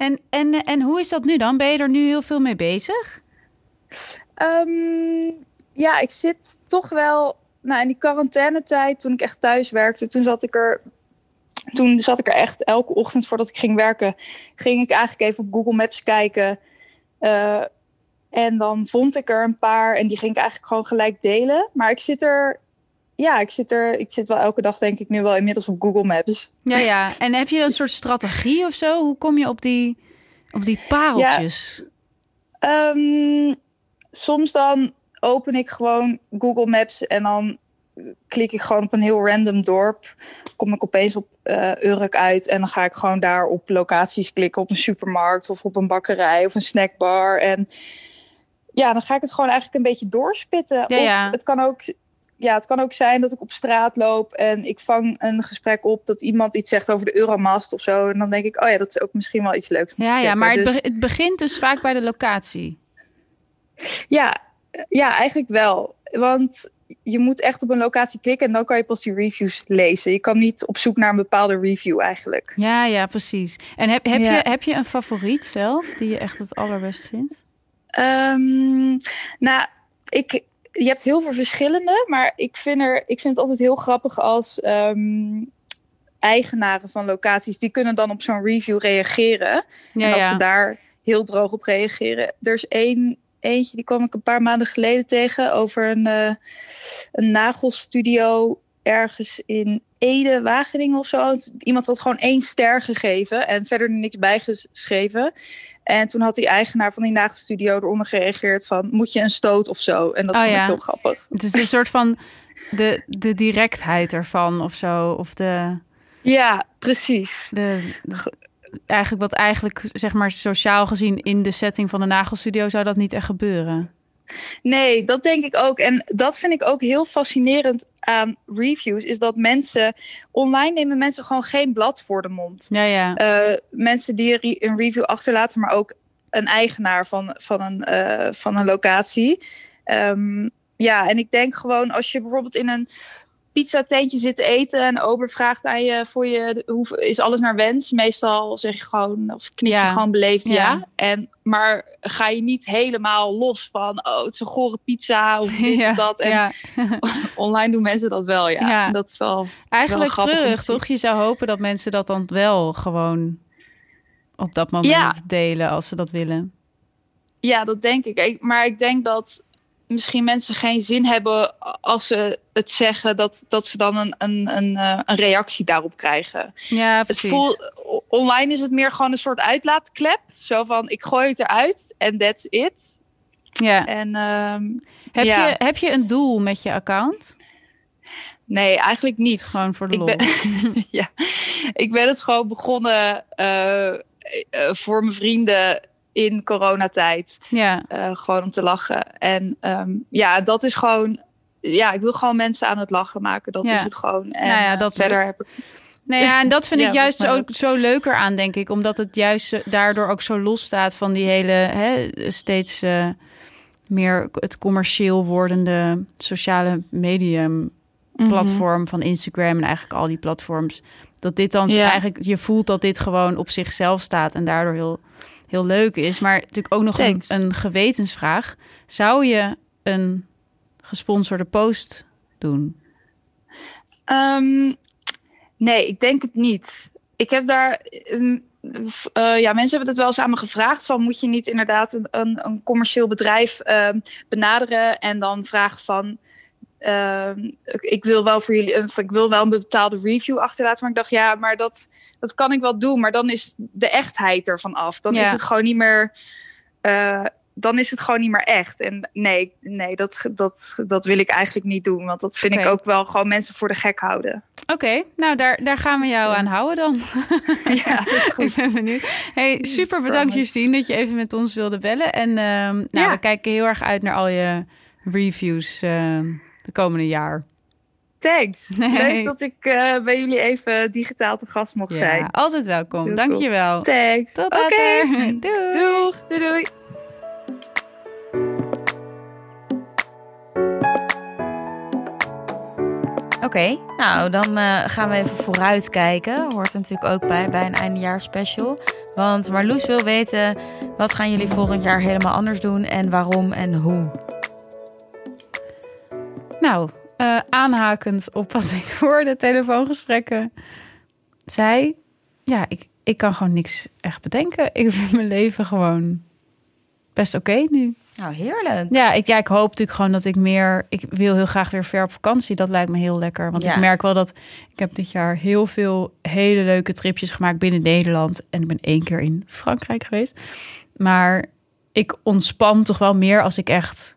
En, en, en hoe is dat nu dan? Ben je er nu heel veel mee bezig? Ehm, ja, ik zit toch wel. Nou, in die quarantainetijd, toen ik echt thuis werkte, toen zat ik er. Toen zat ik er echt elke ochtend voordat ik ging werken, ging ik eigenlijk even op Google Maps kijken. Eh, en dan vond ik er een paar en die ging ik eigenlijk gewoon gelijk delen. Maar ik zit er. Ja, ik zit er. Ik zit wel elke dag, denk ik, nu wel inmiddels op Google Maps. Ja, ja. En heb je een soort strategie of zo? Hoe kom je op die, op die pareltjes? Ehm, soms dan open ik gewoon Google Maps en dan klik ik gewoon op een heel random dorp. Kom ik opeens op eh Urk uit en dan ga ik gewoon daar op locaties klikken. Op een supermarkt of op een bakkerij of een snackbar. En ja, dan ga ik het gewoon eigenlijk een beetje doorspitten. Ja, of ja. Het, kan ook, ja, het kan ook zijn dat ik op straat loop en ik vang een gesprek op dat iemand iets zegt over de Euromast of zo. En dan denk ik, oh ja, dat is ook misschien wel iets leuks. om te Ja, ja. Maar het, Dus- be- het begint dus vaak bij de locatie. Ja, ja, eigenlijk wel. Want je moet echt op een locatie klikken en dan kan je pas die reviews lezen. Je kan niet op zoek naar een bepaalde review eigenlijk. Ja, ja, precies. En heb, heb, Ja. je, heb je een favoriet zelf die je echt het allerbest vindt? Ehm, nou, ik, je hebt heel veel verschillende, maar ik vind, er, ik vind het altijd heel grappig als ehm, eigenaren van locaties, die kunnen dan op zo'n review reageren. Ja, en als ja. ze daar heel droog op reageren. Er is één, eentje, die kwam ik een paar maanden geleden tegen over een, eh, een nagelstudio ergens in Ede, Wageningen of zo. Iemand had gewoon één ster gegeven en verder niks bijgeschreven. En toen had die eigenaar van die nagelstudio eronder gereageerd van... moet je een stoot of zo? En dat Oh vond ja. ik heel grappig. Het is een soort van de, de directheid ervan of zo. Of de, Ja, precies. de, de- eigenlijk wat eigenlijk, zeg maar, sociaal gezien in de setting van de nagelstudio zou dat niet echt gebeuren. Nee, dat denk ik ook. En dat vind ik ook heel fascinerend aan reviews... is dat mensen... online nemen mensen gewoon geen blad voor de mond. Ja, ja. Eh, mensen die een re- een review achterlaten, maar ook een eigenaar van, van, een, eh, van een locatie. Ehm, ja, en ik denk gewoon als je bijvoorbeeld in een pizzatentje zit te eten en ober vraagt aan je voor je hoe is alles naar wens. Meestal zeg je gewoon of knik je Ja. gewoon beleefd ja. Ja. En maar ga je niet helemaal los van oh het is een gore pizza of dit ja, of dat. En online doen mensen dat wel ja. Dat is wel Eigenlijk terug, toch? Je zou hopen dat mensen dat dan wel gewoon op dat moment delen als ze dat willen. Ja, dat denk ik. ik. Maar ik denk dat misschien mensen geen zin hebben als ze het zeggen, dat, dat ze dan een, een, een, eh, een reactie daarop krijgen. Ja, Het precies. o- online is het meer gewoon een soort uitlaatklep. Zo van, ik gooi het eruit en that's it. Ja. En ehm, Heb, ja. je, heb je een doel met je account? nee, eigenlijk niet. Gewoon voor de ik lol. ben, ja, ik ben het gewoon begonnen eh, eh, voor mijn vrienden in coronatijd. Ja, Eh, gewoon om te lachen. En ehm, ja, dat is gewoon. Ja, ik wil gewoon mensen aan het lachen maken. Dat Ja. is het gewoon. En Nou ja, eh, dat verder lukt. heb ik. Nee, ja, en dat vind Ja, ik juist ook zo leuker aan, denk ik. Omdat het juist eh, daardoor ook zo los staat van die hele hè, steeds eh, meer het commercieel wordende sociale medium Mhm. platform van Instagram en eigenlijk al die platforms. Dat dit dan Ja. eigenlijk, je voelt dat dit gewoon op zichzelf staat en daardoor heel, heel leuk is. Maar natuurlijk ook nog een, een gewetensvraag. Zou je een gesponsorde post doen? Ehm, nee, ik denk het niet. Ik heb daar. ehm, eh, ja, mensen hebben het wel eens aan me gevraagd: van moet je niet inderdaad een, een, een commercieel bedrijf ehm, benaderen en dan vragen van. Ehm, ik, wil wel voor jullie, ik wil wel een betaalde review achterlaten, maar ik dacht ja, maar dat, dat kan ik wel doen, maar dan is de echtheid ervan af. Dan Ja. is het gewoon niet meer. eh, dan is het gewoon niet meer echt. En nee, nee dat, dat, dat wil ik eigenlijk niet doen. Want dat vind ik ook wel gewoon mensen voor de gek houden. Oké, nou daar, daar gaan we jou Dus, eh, aan houden dan. Ja, is Ik goed. ben benieuwd. Hey, super bedankt. Justine dat je even met ons wilde bellen. En ehm, nou, Ja. we kijken heel erg uit naar al je reviews ehm, de komende jaar. Thanks. Nee. Leuk dat ik eh, bij jullie even digitaal te gast mocht Ja, zijn. altijd welkom. Heel Dank je cool. wel. Thanks. Tot Oké. later. Doei. Doeg. Doei doei. Oké, nou dan eh, gaan we even vooruit kijken. Hoort er natuurlijk ook bij bij een eindejaarsspecial. Want Marloes wil weten, wat gaan jullie volgend jaar helemaal anders doen en waarom en hoe? Nou, eh, aanhakend op wat ik hoorde, telefoongesprekken, zei, ja, ik, ik kan gewoon niks echt bedenken. Ik vind mijn leven gewoon best oké nu. Nou, heerlijk. Ja ik, ja, ik hoop natuurlijk gewoon dat ik meer... Ik wil heel graag weer ver op vakantie. Dat lijkt me heel lekker. Want Ja. ik merk wel dat... Ik heb dit jaar heel veel hele leuke tripjes gemaakt binnen Nederland. En ik ben één keer in Frankrijk geweest. Maar ik ontspan toch wel meer als ik echt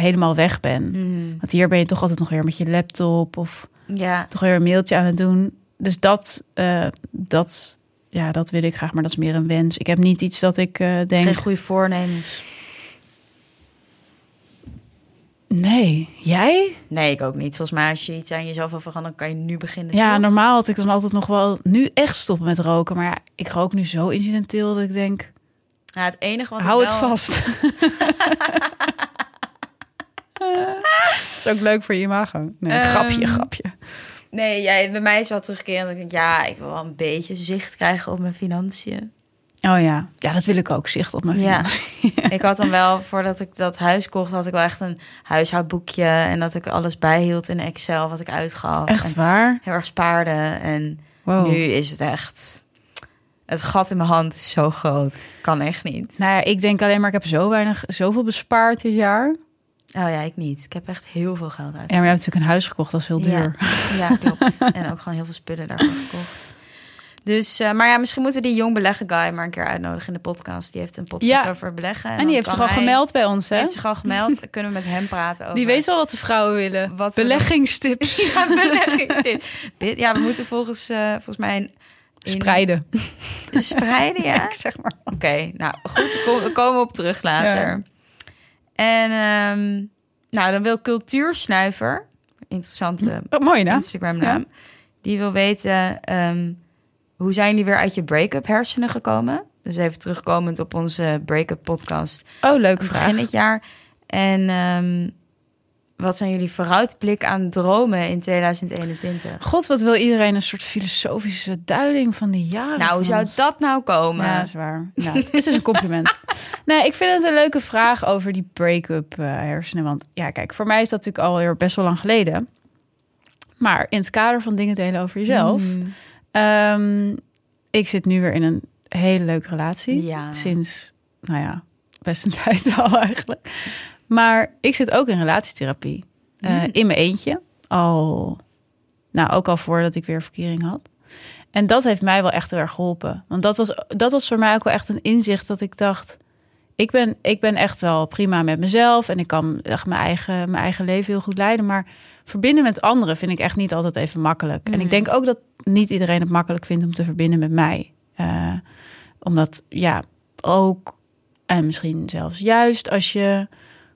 helemaal weg ben. Mm, Want hier ben je toch altijd nog weer met je laptop... of ja, toch weer een mailtje aan het doen. Dus dat, eh, dat, ja, dat wil ik graag. Maar dat is meer een wens. Ik heb niet iets dat ik eh, denk... geen goede voornemens. Nee, jij? Nee, ik ook niet. Volgens mij als je iets aan jezelf wil veranderen, kan je nu beginnen. Ja, toch? normaal had ik dan altijd nog wel nu echt stoppen met roken. Maar ja, ik rook nu zo incidenteel dat ik denk, Ja, het enige wat hou ik het wel- vast. Het is ook leuk voor je imago. Nee, Ehm, grapje, grapje. Nee, jij, bij mij is wel terugkerend. dat Ik denk, ja, ik wil wel een beetje zicht krijgen op mijn financiën. Oh ja, ja, dat wil ik ook, zicht op mijn Ja, financiën. ik had dan wel, voordat ik dat huis kocht, had ik wel echt een huishoudboekje. En dat ik alles bijhield in Excel wat ik uitgaf. Echt waar? heel erg spaarde. En Wow. nu is het echt... Het gat in mijn hand is zo groot. Het kan echt niet. Nou ja, ik denk alleen maar, ik heb zo weinig, zoveel bespaard dit jaar. Oh ja, ik niet. Ik heb echt heel veel geld uit. Ja, maar je hebt natuurlijk een huis gekocht, dat is heel duur. Ja, klopt. en ook gewoon heel veel spullen daarvoor gekocht. Dus, eh, maar ja, misschien moeten we die jong beleggen guy maar een keer uitnodigen in de podcast. Die heeft een podcast Ja. over beleggen. En dan die heeft zich al hij- gemeld bij ons, Die hè? heeft zich al gemeld. Dan kunnen we met hem praten over... Die weet wel wat de vrouwen willen. Wat we Beleggingstips. Ja, beleggingstips. Ja, we moeten volgens, eh, volgens mij... in- Spreiden. Spreiden, ja? zeg maar. Oké, nou goed, we kom- we komen op terug later. En ehm, nou, dan wil Cultuursnuiver, interessante Oh, mooi, nou. Instagram naam, die wil weten ehm, hoe zijn die weer uit je break-up hersenen gekomen? Dus even terugkomend op onze break-up podcast Oh, leuke begin vraag. dit jaar. En ehm, wat zijn jullie vooruitblik aan dromen in 2021? God, wat wil iedereen een soort filosofische duiding van die jaren? Nou, hoe zou dat nou komen? Ja, dat is waar. Nou, het is een compliment. nee, ik vind het een leuke vraag over die break-up eh, hersenen. Want ja, kijk, voor mij is dat natuurlijk alweer best wel lang geleden. Maar in het kader van dingen delen over jezelf. Mm. ehm, ik zit nu weer in een hele leuke relatie. Ja. Sinds, nou ja, best een tijd al eigenlijk. Maar ik zit ook in relatietherapie. Eh, Mm. In mijn eentje. Al, nou, ook al voordat ik weer verkering had. En dat heeft mij wel echt heel erg geholpen. Want dat was, dat was voor mij ook wel echt een inzicht dat ik dacht... Ik ben, ik ben echt wel prima met mezelf en ik kan echt mijn eigen, mijn eigen leven heel goed leiden. Maar verbinden met anderen vind ik echt niet altijd even makkelijk. En ik denk ook dat niet iedereen het makkelijk vindt om te verbinden met mij. Eh, omdat, ja, ook en misschien zelfs juist als je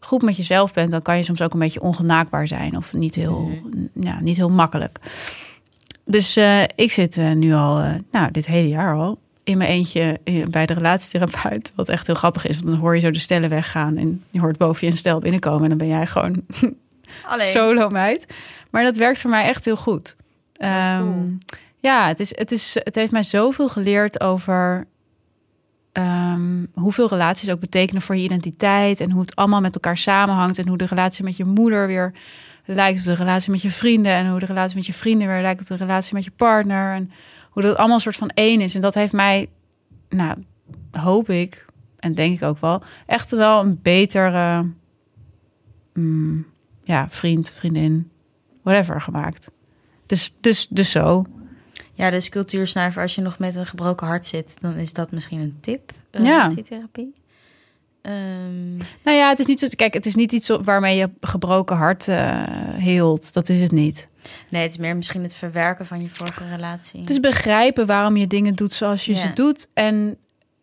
goed met jezelf bent, dan kan je soms ook een beetje ongenaakbaar zijn of niet heel, ja, niet heel makkelijk. Dus eh, ik zit eh, nu al, eh, nou, dit hele jaar al, in mijn eentje bij de relatietherapeut. Wat echt heel grappig is, want dan hoor je zo de stellen weggaan en je hoort boven je een stel binnenkomen en dan ben jij gewoon Alleen. solo meid. Maar dat werkt voor mij echt heel goed. Ehm, cool. ja, het, is, het, is, het heeft mij zoveel geleerd over ehm, hoeveel relaties ook betekenen voor je identiteit. En hoe het allemaal met elkaar samenhangt. En hoe de relatie met je moeder weer lijkt op de relatie met je vrienden. En hoe de relatie met je vrienden weer lijkt op de relatie met je partner. En hoe dat allemaal een soort van één is. En dat heeft mij, nou, hoop ik, en denk ik ook wel, echt wel een betere mm, ja, vriend, vriendin, whatever gemaakt. Dus, dus, dus zo. Ja, dus cultuursnuiver, als je nog met een gebroken hart zit, dan is dat misschien een tip. Ja. Relatietherapie. Ehm, Nou ja, het is niet zo. Kijk, het is niet iets waarmee je gebroken hart eh, heelt. Dat is het niet. nee, het is meer misschien het verwerken van je vorige relatie. Het is begrijpen waarom je dingen doet zoals je Ja. ze doet. En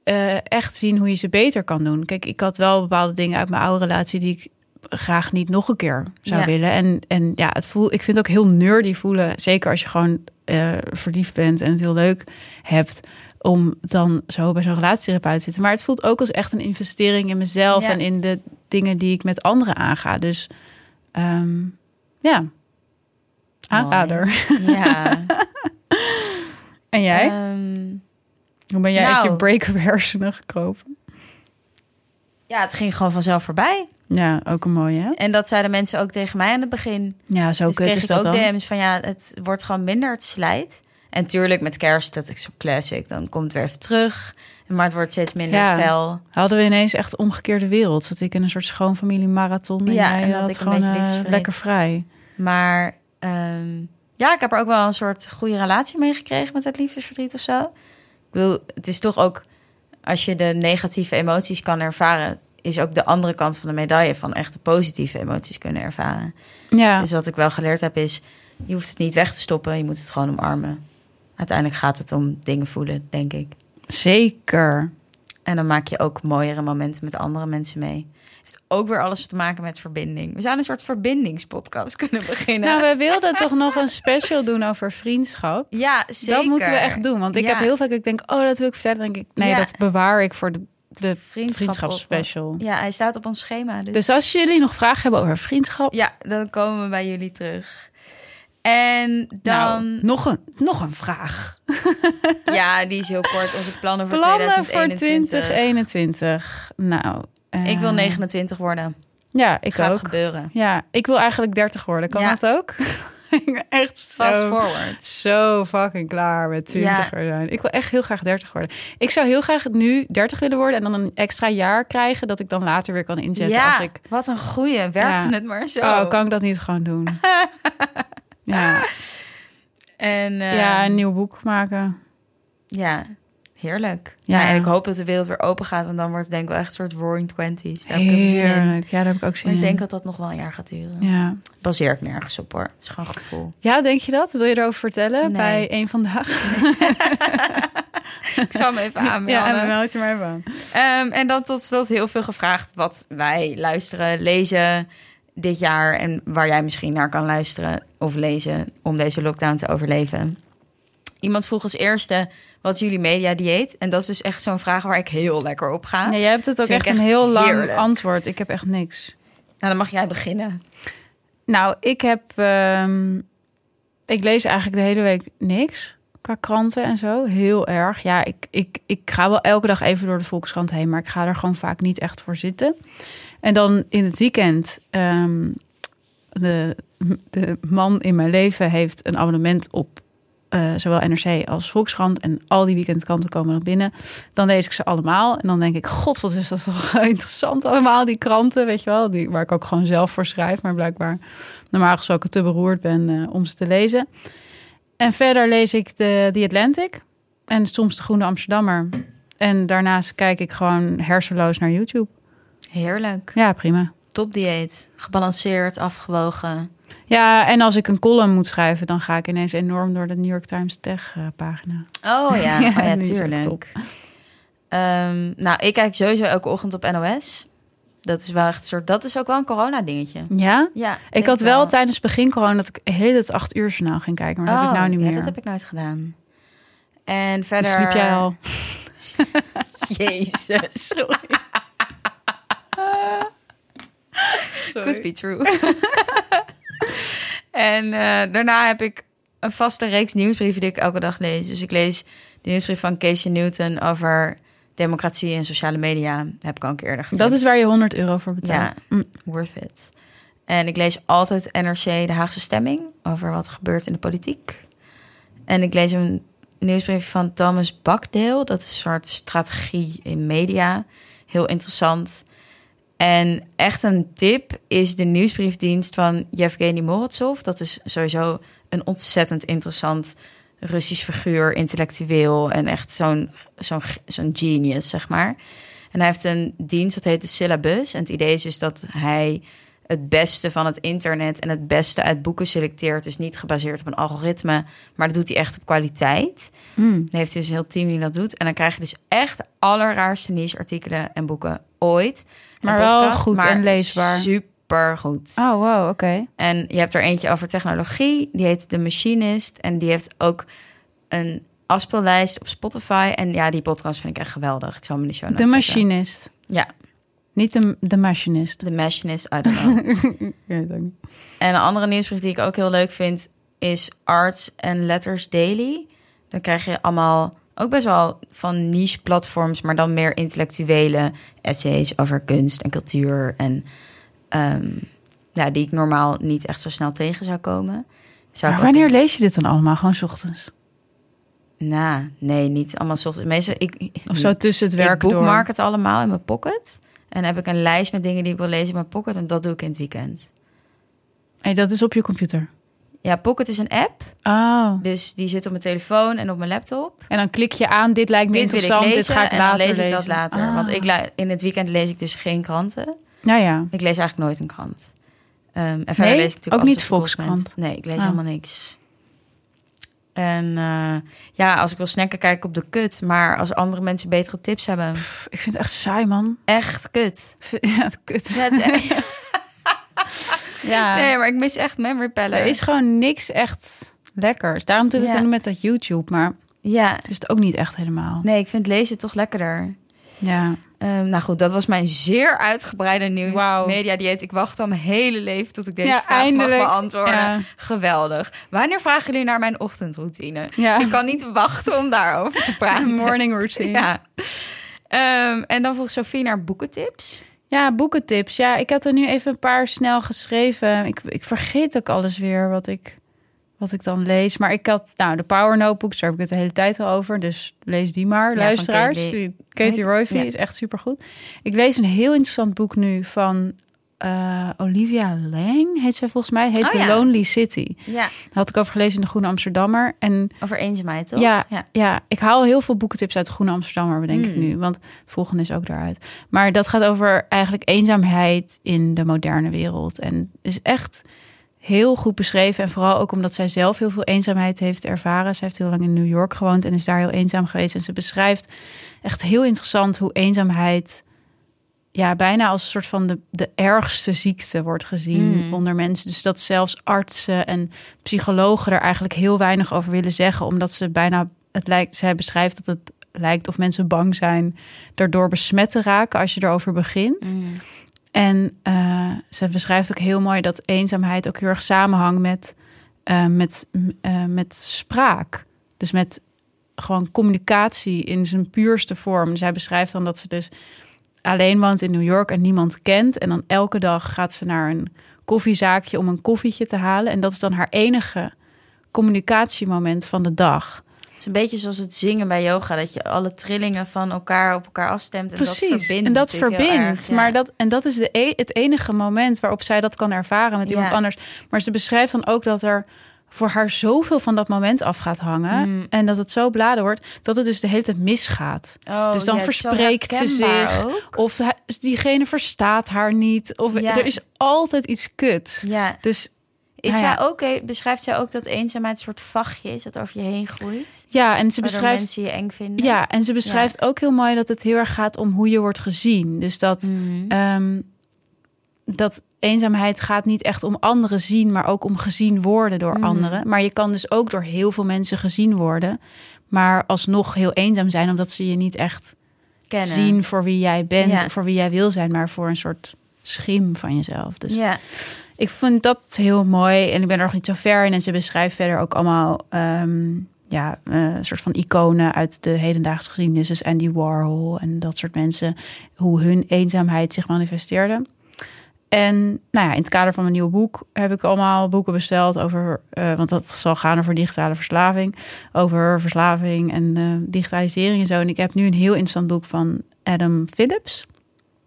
eh, echt zien hoe je ze beter kan doen. Kijk, ik had wel bepaalde dingen uit mijn oude relatie die ik graag niet nog een keer zou Ja. willen. En, en ja, het voel, ik vind het ook heel nerdy voelen. Zeker als je gewoon eh, verliefd bent en het heel leuk hebt. Om dan zo bij zo'n relatietherapeut te zitten. Maar het voelt ook als echt een investering in mezelf. Ja. En in de dingen die ik met anderen aanga. Dus ehm, ja, aanrader. ja. En jij? Ehm, Hoe ben jij uit je nou. break-up hersenen gekropen? ja, het ging gewoon vanzelf voorbij. Ja, ook een mooie, hè? En dat zeiden mensen ook tegen mij aan het begin. Ja, zo dus kreeg is ik dat ook dan. DM's van ja, het wordt gewoon minder, het slijt. En tuurlijk met kerst, dat ik zo classic, dan komt het weer even terug. Maar het wordt steeds minder Ja. fel. Hadden we ineens echt omgekeerde wereld. Zat ik in een soort schoonfamilie marathon. En Ja, en dat had ik een gewoon beetje eh, lekker vrij. Maar ehm, ja, ik heb er ook wel een soort goede relatie mee gekregen met het liefdesverdriet of zo. Ik bedoel, het is toch ook, als je de negatieve emoties kan ervaren, is ook de andere kant van de medaille van echt de positieve emoties kunnen ervaren. Ja, Dus wat ik wel geleerd heb is, je hoeft het niet weg te stoppen, je moet het gewoon omarmen. Uiteindelijk gaat het om dingen voelen, denk ik. zeker. En dan maak je ook mooiere momenten met andere mensen mee. Heeft ook weer alles te maken met verbinding. We zouden een soort verbindingspodcast kunnen beginnen. Nou, we wilden toch nog een special doen over vriendschap. ja, zeker. Dat moeten we echt doen. Want ik Ja. heb heel vaak dat ik denk, oh, dat wil ik vertellen. Dan denk ik, nee, Ja. dat bewaar ik voor de, de Vriendschap- vriendschapsspecial. Ja, hij staat op ons schema. Dus, Dus als jullie nog vragen hebben over vriendschap, ja, dan komen we bij jullie terug. En dan, nou, nog, een, nog een vraag. ja, die is heel kort. Onze plannen voor Plannen voor 2021. 2021. Nou, Ik wil eh, 29 worden. Ja, ik Gaat ook. gebeuren. Ja, ik wil eigenlijk 30 worden. Kan Ja. dat ook? Ik ben echt Fast forward. zo fucking klaar met 20 zijn. Ik wil echt heel graag 30 worden. Ik zou heel graag nu 30 willen worden en dan een extra jaar krijgen dat ik dan later weer kan inzetten Ja, als ik. wat een goeie. Werkte Ja. het maar zo. Oh, kan ik dat niet gewoon doen? ja. En ja, een nieuw boek maken. ja, heerlijk. Ja. Ja. en ik hoop dat de wereld weer open gaat, want dan wordt het denk ik wel echt een soort roaring twenties. Heerlijk. Ja, daar heb ik ook zin Maar ik denk dat dat nog wel een jaar gaat duren. Ja. Baseer ik nergens op hoor. Het is gewoon een gevoel. ja, denk je dat? Wil je erover vertellen Nee. bij een vandaag? ik zal me even aanmelden. Ja, meld je maar even aan. Ehm, en dan tot slot heel veel gevraagd wat wij luisteren, lezen dit jaar en waar jij misschien naar kan luisteren of lezen om deze lockdown te overleven. Iemand vroeg als eerste, wat is jullie mediadieet? En dat is dus echt zo'n vraag waar ik heel lekker op ga. Ja, jij hebt het ook echt een heel lang heerlijk. antwoord. Ik heb echt niks. Nou, dan mag jij beginnen. Nou, ik heb. ehm, ik lees eigenlijk de hele week niks. Qua kranten en zo. Heel erg. Ja, ik, ik, ik ga wel elke dag even door de Volkskrant heen. Maar ik ga er gewoon vaak niet echt voor zitten. En dan in het weekend. ehm, de, de man in mijn leven heeft een abonnement op. eh, zowel NRC als Volkskrant. En al die weekendkranten komen nog binnen. Dan lees ik ze allemaal. En dan denk ik, god, wat is dat toch interessant allemaal, die kranten. Weet je wel, die, waar ik ook gewoon zelf voor schrijf. Maar blijkbaar normaal gesproken te beroerd ben eh, om ze te lezen. En verder lees ik de, The Atlantic. En soms de Groene Amsterdammer. En daarnaast kijk ik gewoon hersenloos naar YouTube. Heerlijk. Ja, prima. Topdieet. Gebalanceerd, afgewogen. Ja, en als ik een column moet schrijven... dan ga ik ineens enorm door de New York Times Tech eh, pagina. Oh ja, Ja, oh, ja tuurlijk. Ehm, nou, ik kijk sowieso elke ochtend op NOS. Dat is wel echt een soort. Dat is ook wel een corona-dingetje. Ja? Ja, Ik had wel tijdens het begin gewoon dat ik heel het acht uur journaal ging kijken. Maar dat heb ik nou niet Oh, meer. Ja, dat heb ik nooit gedaan. En verder. Sliep jij al? Jezus. Sorry. Could be true. en eh, daarna heb ik een vaste reeks nieuwsbrieven die ik elke dag lees. Dus ik lees de nieuwsbrief van Casey Newton over democratie en sociale media. Dat heb ik al een keer eerder gedaan. Dat is waar je 100 euro voor betaalt. Ja, Mm. worth it. En ik lees altijd NRC De Haagse Stemming over wat er gebeurt in de politiek. En ik lees een nieuwsbrief van Thomas Bakdeel. Dat is een soort strategie in media. Heel interessant. En echt een tip is de nieuwsbriefdienst van Yevgeny Morozov. Dat is sowieso een ontzettend interessant Russisch figuur, intellectueel en echt zo'n zo'n zo'n genius, zeg maar. En hij heeft een dienst dat heet de Syllabus. En het idee is dus dat hij het beste van het internet en het beste uit boeken selecteert. Dus niet gebaseerd op een algoritme, maar dat doet hij echt op kwaliteit. Mm. Dan heeft hij dus een heel team die dat doet. En dan krijg je dus echt de allerraarste niche-artikelen en boeken ooit. Maar wel goed en leesbaar. Super goed. Oh, wow, oké. En je hebt er eentje over technologie. Die heet The Machinist. En die heeft ook een afspeellijst op Spotify. En ja, die podcast vind ik echt geweldig. Ik zal hem in de show De zetten. machinist. Ja, Niet de, de machinist. The Machinist, I don't know. Niet. En een andere nieuwsbrief die ik ook heel leuk vind... is Arts and Letters Daily. Dan krijg je allemaal ook best wel van niche platforms... maar dan meer intellectuele essays over kunst en cultuur... en ehm, ja, die ik normaal niet echt zo snel tegen zou komen. Zou Maar ik ook wanneer lees je dit dan allemaal? Gewoon 's ochtends? Nou, nee, niet allemaal 's ochtends. Meestal, ik, Of zo tussen het ik werk door? bookmark het allemaal in mijn pocket. En heb ik een lijst met dingen die ik wil lezen in mijn pocket. En dat doe ik in het weekend. Hey, dat is op je computer. Ja, Pocket is een app. Oh. Dus die zit op mijn telefoon en op mijn laptop. En dan klik je aan, dit lijkt me dit interessant, lezen dit ga ik en later dan lees ik dat later. Ah. Want ik in het weekend lees ik dus geen kranten. Nou ja. Ik lees eigenlijk nooit een krant. Ehm, en verder Nee? lees ik natuurlijk Ook niet Volkskrant. Nee, ik lees Ah. helemaal niks. En eh, ja, als ik wil snacken, kijk ik op de kut. Maar als andere mensen betere tips hebben, Pff, Ik vind het echt saai, man. echt kut. Ja, het kut. Ja, het- Ja. nee, maar ik mis echt Memory Peller. Er is gewoon niks echt lekkers. Daarom doe ik het met dat YouTube, maar Ja, is het ook niet echt helemaal. nee, ik vind lezen toch lekkerder. Ja. Ehm, nou goed, dat was mijn zeer uitgebreide nieuw Wauw. media dieet. Ik wacht al mijn hele leven tot ik deze Ja, vraag eindelijk. mag beantwoorden. Ja. Geweldig. Wanneer vragen jullie naar mijn ochtendroutine? Ja. Ik kan niet wachten om daarover te praten. Morning routine. Ja. Ehm, en dan vroeg Sophie naar boekentips. Ja, boekentips. Ja, ik had er nu even een paar snel geschreven. Ik, ik vergeet ook alles weer wat ik wat ik dan lees. Maar ik had, nou, de Power Notebooks, daar heb ik het de hele tijd al over. Dus lees die maar, luisteraars. Katie- Katie Royfi Ja. is echt supergoed. Ik lees een heel interessant boek nu van eh, Olivia Lang, heet zij volgens mij. Heet Oh, The ja. Lonely City. Ja, Daar had ik over gelezen in de Groene Amsterdammer. En over eenzaamheid, toch? ja, ja. ja. ik haal heel veel boekentips uit de Groene Amsterdammer, bedenk ik Mm. nu. Want volgende is ook daaruit. Maar dat gaat over eigenlijk eenzaamheid in de moderne wereld. En is echt heel goed beschreven. En vooral ook omdat zij zelf heel veel eenzaamheid heeft ervaren. Zij heeft heel lang in New York gewoond en is daar heel eenzaam geweest. En ze beschrijft echt heel interessant hoe eenzaamheid... Ja, bijna als een soort van de, de ergste ziekte wordt gezien Mm. onder mensen. Dus dat zelfs artsen en psychologen er eigenlijk heel weinig over willen zeggen, omdat ze bijna het lijkt, zij beschrijft dat het lijkt of mensen bang zijn daardoor besmet te raken als je erover begint. Mm. En eh, ze beschrijft ook heel mooi dat eenzaamheid ook heel erg samenhangt met, eh, met, eh, met spraak. Dus met gewoon communicatie in zijn puurste vorm. Zij beschrijft dan dat ze dus alleen woont in New York en niemand kent. En dan elke dag gaat ze naar een koffiezaakje om een koffietje te halen. En dat is dan haar enige communicatiemoment van de dag. Het is een beetje zoals het zingen bij yoga, dat je alle trillingen van elkaar op elkaar afstemt. En dat Precies. verbindt. en dat verbindt. erg, ja. Maar dat, en dat is de e- het enige moment waarop zij dat kan ervaren met iemand Ja. anders. Maar ze beschrijft dan ook dat er voor haar zoveel van dat moment af gaat hangen. Mm. En dat het zo bladen wordt, dat het dus de hele tijd misgaat. Oh, dus dan verspreekt ze zich. ook. Of hij- diegene verstaat haar niet. Of Ja. er is altijd iets kut. Ja. Dus Is Nou ja. zij ook, eh, beschrijft zij ook dat eenzaamheid een soort vachtje is dat over je heen groeit? ja, en ze beschrijft. mensen je eng vinden? Ja, en ze beschrijft ook heel mooi dat het heel erg gaat om hoe je wordt gezien. Dus dat, Mhm. ehm, dat eenzaamheid gaat niet echt om anderen zien, maar ook om gezien worden door Mhm. anderen. Maar je kan dus ook door heel veel mensen gezien worden, maar alsnog heel eenzaam zijn, omdat ze je niet echt Kennen. zien voor wie jij bent, Ja. voor wie jij wil zijn, maar voor een soort schim van jezelf. Dus Ja. ik vind dat heel mooi en ik ben er nog niet zo ver in. En ze beschrijft verder ook allemaal ehm, ja, eh, een soort van iconen uit de hedendaagse geschiedenis. Dus Andy Warhol en dat soort mensen. Hoe hun eenzaamheid zich manifesteerde. En nou ja, in het kader van mijn nieuwe boek heb ik allemaal boeken besteld over, eh, want dat zal gaan over digitale verslaving, over verslaving en eh, digitalisering en zo. En ik heb nu een heel interessant boek van Adam Phillips.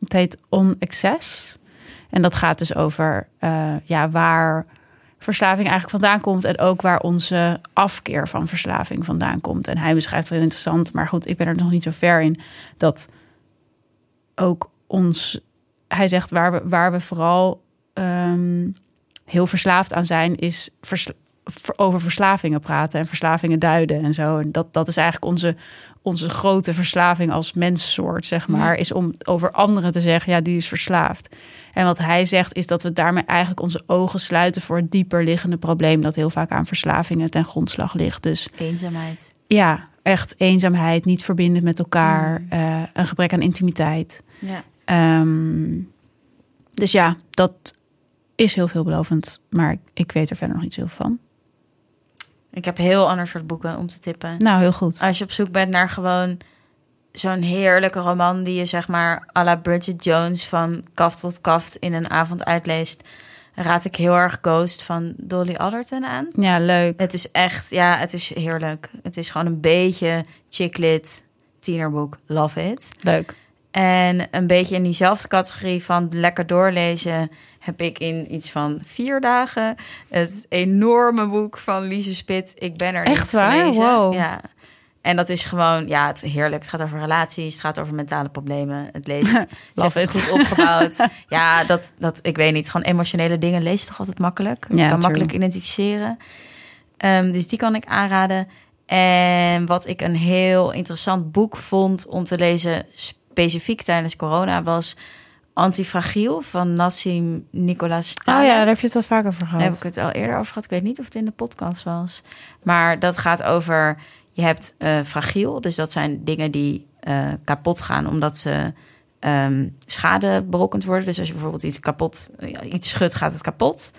Het heet On Access. En dat gaat dus over eh, ja, waar verslaving eigenlijk vandaan komt en ook waar onze afkeer van verslaving vandaan komt. En hij beschrijft het heel interessant, maar goed, ik ben er nog niet zo ver in dat ook ons, hij zegt waar we, waar we vooral ehm, heel verslaafd aan zijn, is versla- over verslavingen praten en verslavingen duiden en zo. En dat, dat is eigenlijk onze, onze grote verslaving als menssoort, zeg maar, is om over anderen te zeggen, ja, die is verslaafd. En wat hij zegt is dat we daarmee eigenlijk onze ogen sluiten voor het dieper liggende probleem dat heel vaak aan verslavingen ten grondslag ligt. Dus Eenzaamheid. ja, echt eenzaamheid, niet verbinden met elkaar, eh, een gebrek aan intimiteit. Ja. Ehm, dus ja, dat is heel veelbelovend, maar ik, weet er verder nog niet zoveel van. Ik heb heel ander soort boeken om te tippen. Nou, heel goed. Als je op zoek bent naar gewoon zo'n heerlijke roman die je zeg maar à la Bridget Jones van kaft tot kaft in een avond uitleest, raad ik heel erg Ghost van Dolly Alderton aan. Ja, leuk. Het is echt, ja, het is heerlijk. Het is gewoon een beetje chicklit tienerboek. Love it. Leuk. En een beetje in diezelfde categorie van lekker doorlezen heb ik in iets van vier dagen het enorme boek van Lise Spit. Ik ben er Echt waar? gelezen. Wow. Ja. En dat is gewoon, ja, het is heerlijk. Het gaat over relaties, het gaat over mentale problemen. Het leest, it. goed opgebouwd. ja, dat, dat, ik weet niet, gewoon emotionele dingen lees je toch altijd makkelijk. Je Ja, kan true. makkelijk identificeren. Ehm, dus die kan ik aanraden. En wat ik een heel interessant boek vond om te lezen, specifiek tijdens corona, was Antifragiel van Nassim Nicolas Oh Taleb. ja, daar heb je het wel vaker over Daar gehad. heb ik het al eerder over gehad. Ik weet niet of het in de podcast was. Maar dat gaat over... Je hebt eh, fragiel. Dus dat zijn dingen die eh, kapot gaan... omdat ze ehm, schade berokkend worden. Dus als je bijvoorbeeld iets kapot... ja, iets schudt, gaat het kapot.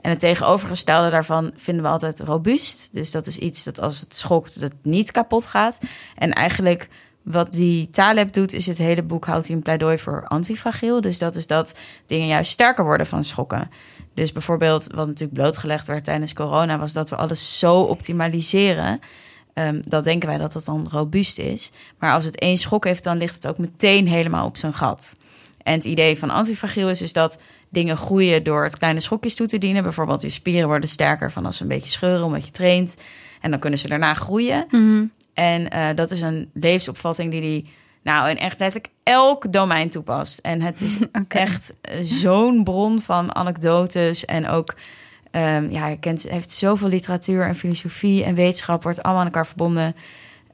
En het tegenovergestelde daarvan vinden we altijd robuust. Dus dat is iets dat als het schokt... dat niet kapot gaat. En eigenlijk... Wat die Taleb doet, is het hele boek houdt hij een pleidooi voor antifragiel. Dus dat is dat dingen juist sterker worden van schokken. Dus bijvoorbeeld, wat natuurlijk blootgelegd werd tijdens corona, was dat we alles zo optimaliseren. Ehm, dat denken wij dat dat dan robuust is. Maar als het één schok heeft, dan ligt het ook meteen helemaal op zijn gat. En het idee van antifragiel is dus dat dingen groeien door het kleine schokjes toe te dienen. Bijvoorbeeld je spieren worden sterker van als ze een beetje scheuren omdat je traint. En dan kunnen ze daarna groeien. En eh, dat is een levensopvatting die die nou in echt letterlijk elk domein toepast. En het is echt zo'n bron van anekdotes en ook ehm, ja, je kent heeft zoveel literatuur en filosofie en wetenschap wordt allemaal aan elkaar verbonden.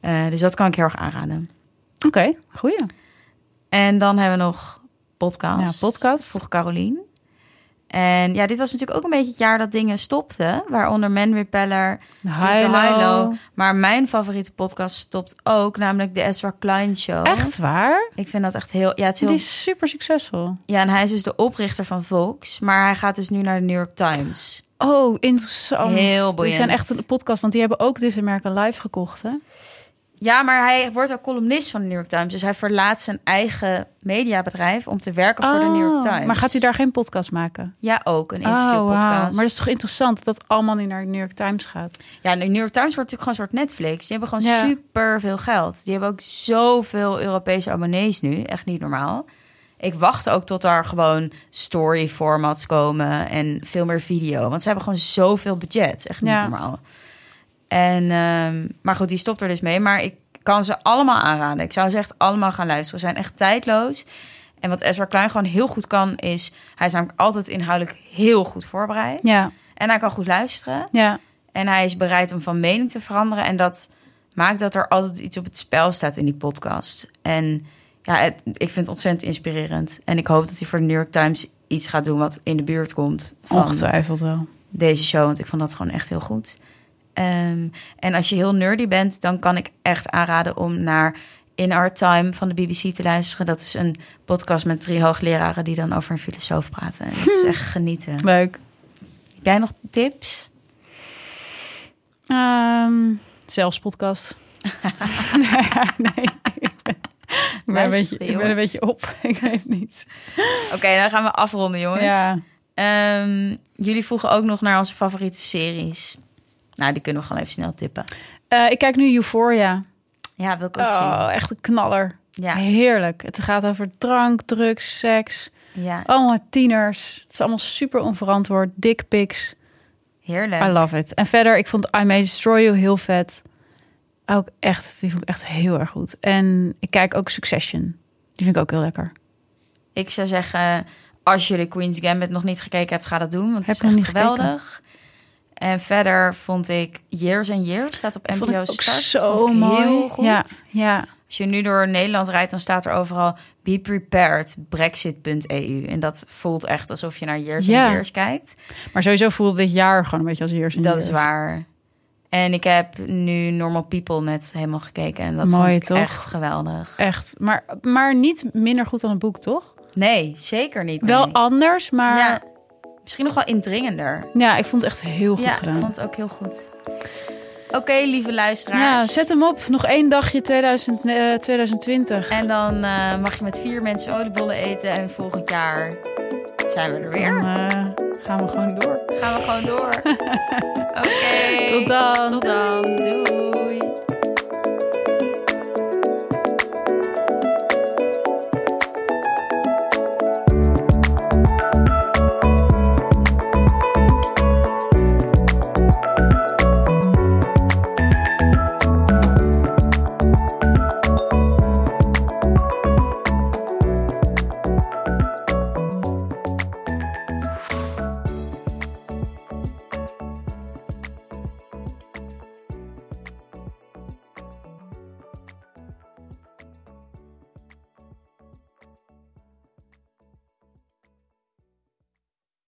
Eh, dus dat kan ik heel erg aanraden. Oké, goeie. En dan hebben we nog podcast. Ja, podcast. Vroeg Carolien. En ja, dit was natuurlijk ook een beetje het jaar dat dingen stopten. Waaronder Man Repeller, Hilo. Maar mijn favoriete podcast stopt ook, namelijk de Ezra Klein Show. Echt waar? Ik vind dat echt heel... Ja, het is Die heel, is super succesvol. ja, en hij is dus de oprichter van Vox. Maar hij gaat dus nu naar de New York Times. Oh, interessant. Heel Die boeiend. zijn echt een podcast, want die hebben ook This American Live gekocht, hè? Ja, maar hij wordt ook columnist van de New York Times. Dus hij verlaat zijn eigen mediabedrijf om te werken voor de New York Oh, Times. Maar gaat hij daar geen podcast maken? Ja, ook een Oh, interviewpodcast. wauw. Maar dat is toch interessant dat dat allemaal nu naar de New York Times gaat? Ja, de New York Times wordt natuurlijk gewoon een soort Netflix. Die hebben gewoon Ja. super veel geld. Die hebben ook zoveel Europese abonnees nu. Echt niet normaal. Ik wacht ook tot daar gewoon story formats komen en veel meer video. Want ze hebben gewoon zoveel budget. Echt niet Ja. normaal. En, ehm, maar goed, die stopt er dus mee. Maar ik kan ze allemaal aanraden. Ik zou ze echt allemaal gaan luisteren. Ze zijn echt tijdloos. En wat Ezra Klein gewoon heel goed kan, is... Hij is namelijk altijd inhoudelijk heel goed voorbereid. Ja, En hij kan goed luisteren. ja. En hij is bereid om van mening te veranderen. En dat maakt dat er altijd iets op het spel staat in die podcast. En ja, het, ik vind het ontzettend inspirerend. En ik hoop dat hij voor de New York Times iets gaat doen wat in de buurt komt van Ongetwijfeld wel. deze show. Want ik vond dat gewoon echt heel goed. Ehm, en als je heel nerdy bent, dan kan ik echt aanraden om naar In Our Time van de BBC te luisteren. Dat is een podcast met drie hoogleraren die dan over een filosoof praten. En dat is echt genieten. Leuk. Heb jij nog tips? Ehm zelfs podcast. nee, ik ben, een beetje, ik ben een beetje op. ik weet het niet. Oké, dan gaan we afronden, jongens. Ja. Ehm, jullie vroegen ook nog naar onze favoriete series. Nou, die kunnen we gewoon even snel tippen. Eh, ik kijk nu Euphoria. Ja, wil ik ook Oh, echt een knaller. zien. Ja, Heerlijk. Het gaat over drank, drugs, seks. ja, Allemaal tieners. Het is allemaal super onverantwoord. Dick pics. heerlijk. I love it. En verder, ik vond I May Destroy You heel vet. Ook echt, die vond ik echt heel erg goed. En ik kijk ook Succession. Die vind ik ook heel lekker. Ik zou zeggen, als jullie Queen's Gambit nog niet gekeken hebt, ga dat doen. Want Heb het is echt geweldig. En verder vond ik Years and Years, staat op Vond NPO Start. zo vond ik mooi. heel goed. Ja, ja. Als je nu door Nederland rijdt, dan staat er overal Be Prepared, Brexit.eu. En dat voelt echt alsof je naar Years Ja. and Years kijkt. Maar sowieso voelde dit jaar gewoon een beetje als eerst. Dat is waar. En ik heb nu Normal People net helemaal gekeken. En dat Mooi, vond ik toch? echt geweldig. Echt. Maar, maar niet minder goed dan het boek, toch? Nee, zeker niet. Wel nee. anders, maar ja. Misschien nog wel indringender. ik vond het echt heel goed ja, gedaan. ik vond het ook heel goed. Oké, lieve Ja, luisteraars. zet hem op. Nog één dagje 2000, eh, 2020. En dan eh, mag je met vier mensen oliebollen eten. En volgend jaar zijn we er weer. Dan eh, gaan we gewoon door. Gaan we gewoon door. Oké. Tot dan. Tot dan. Doei.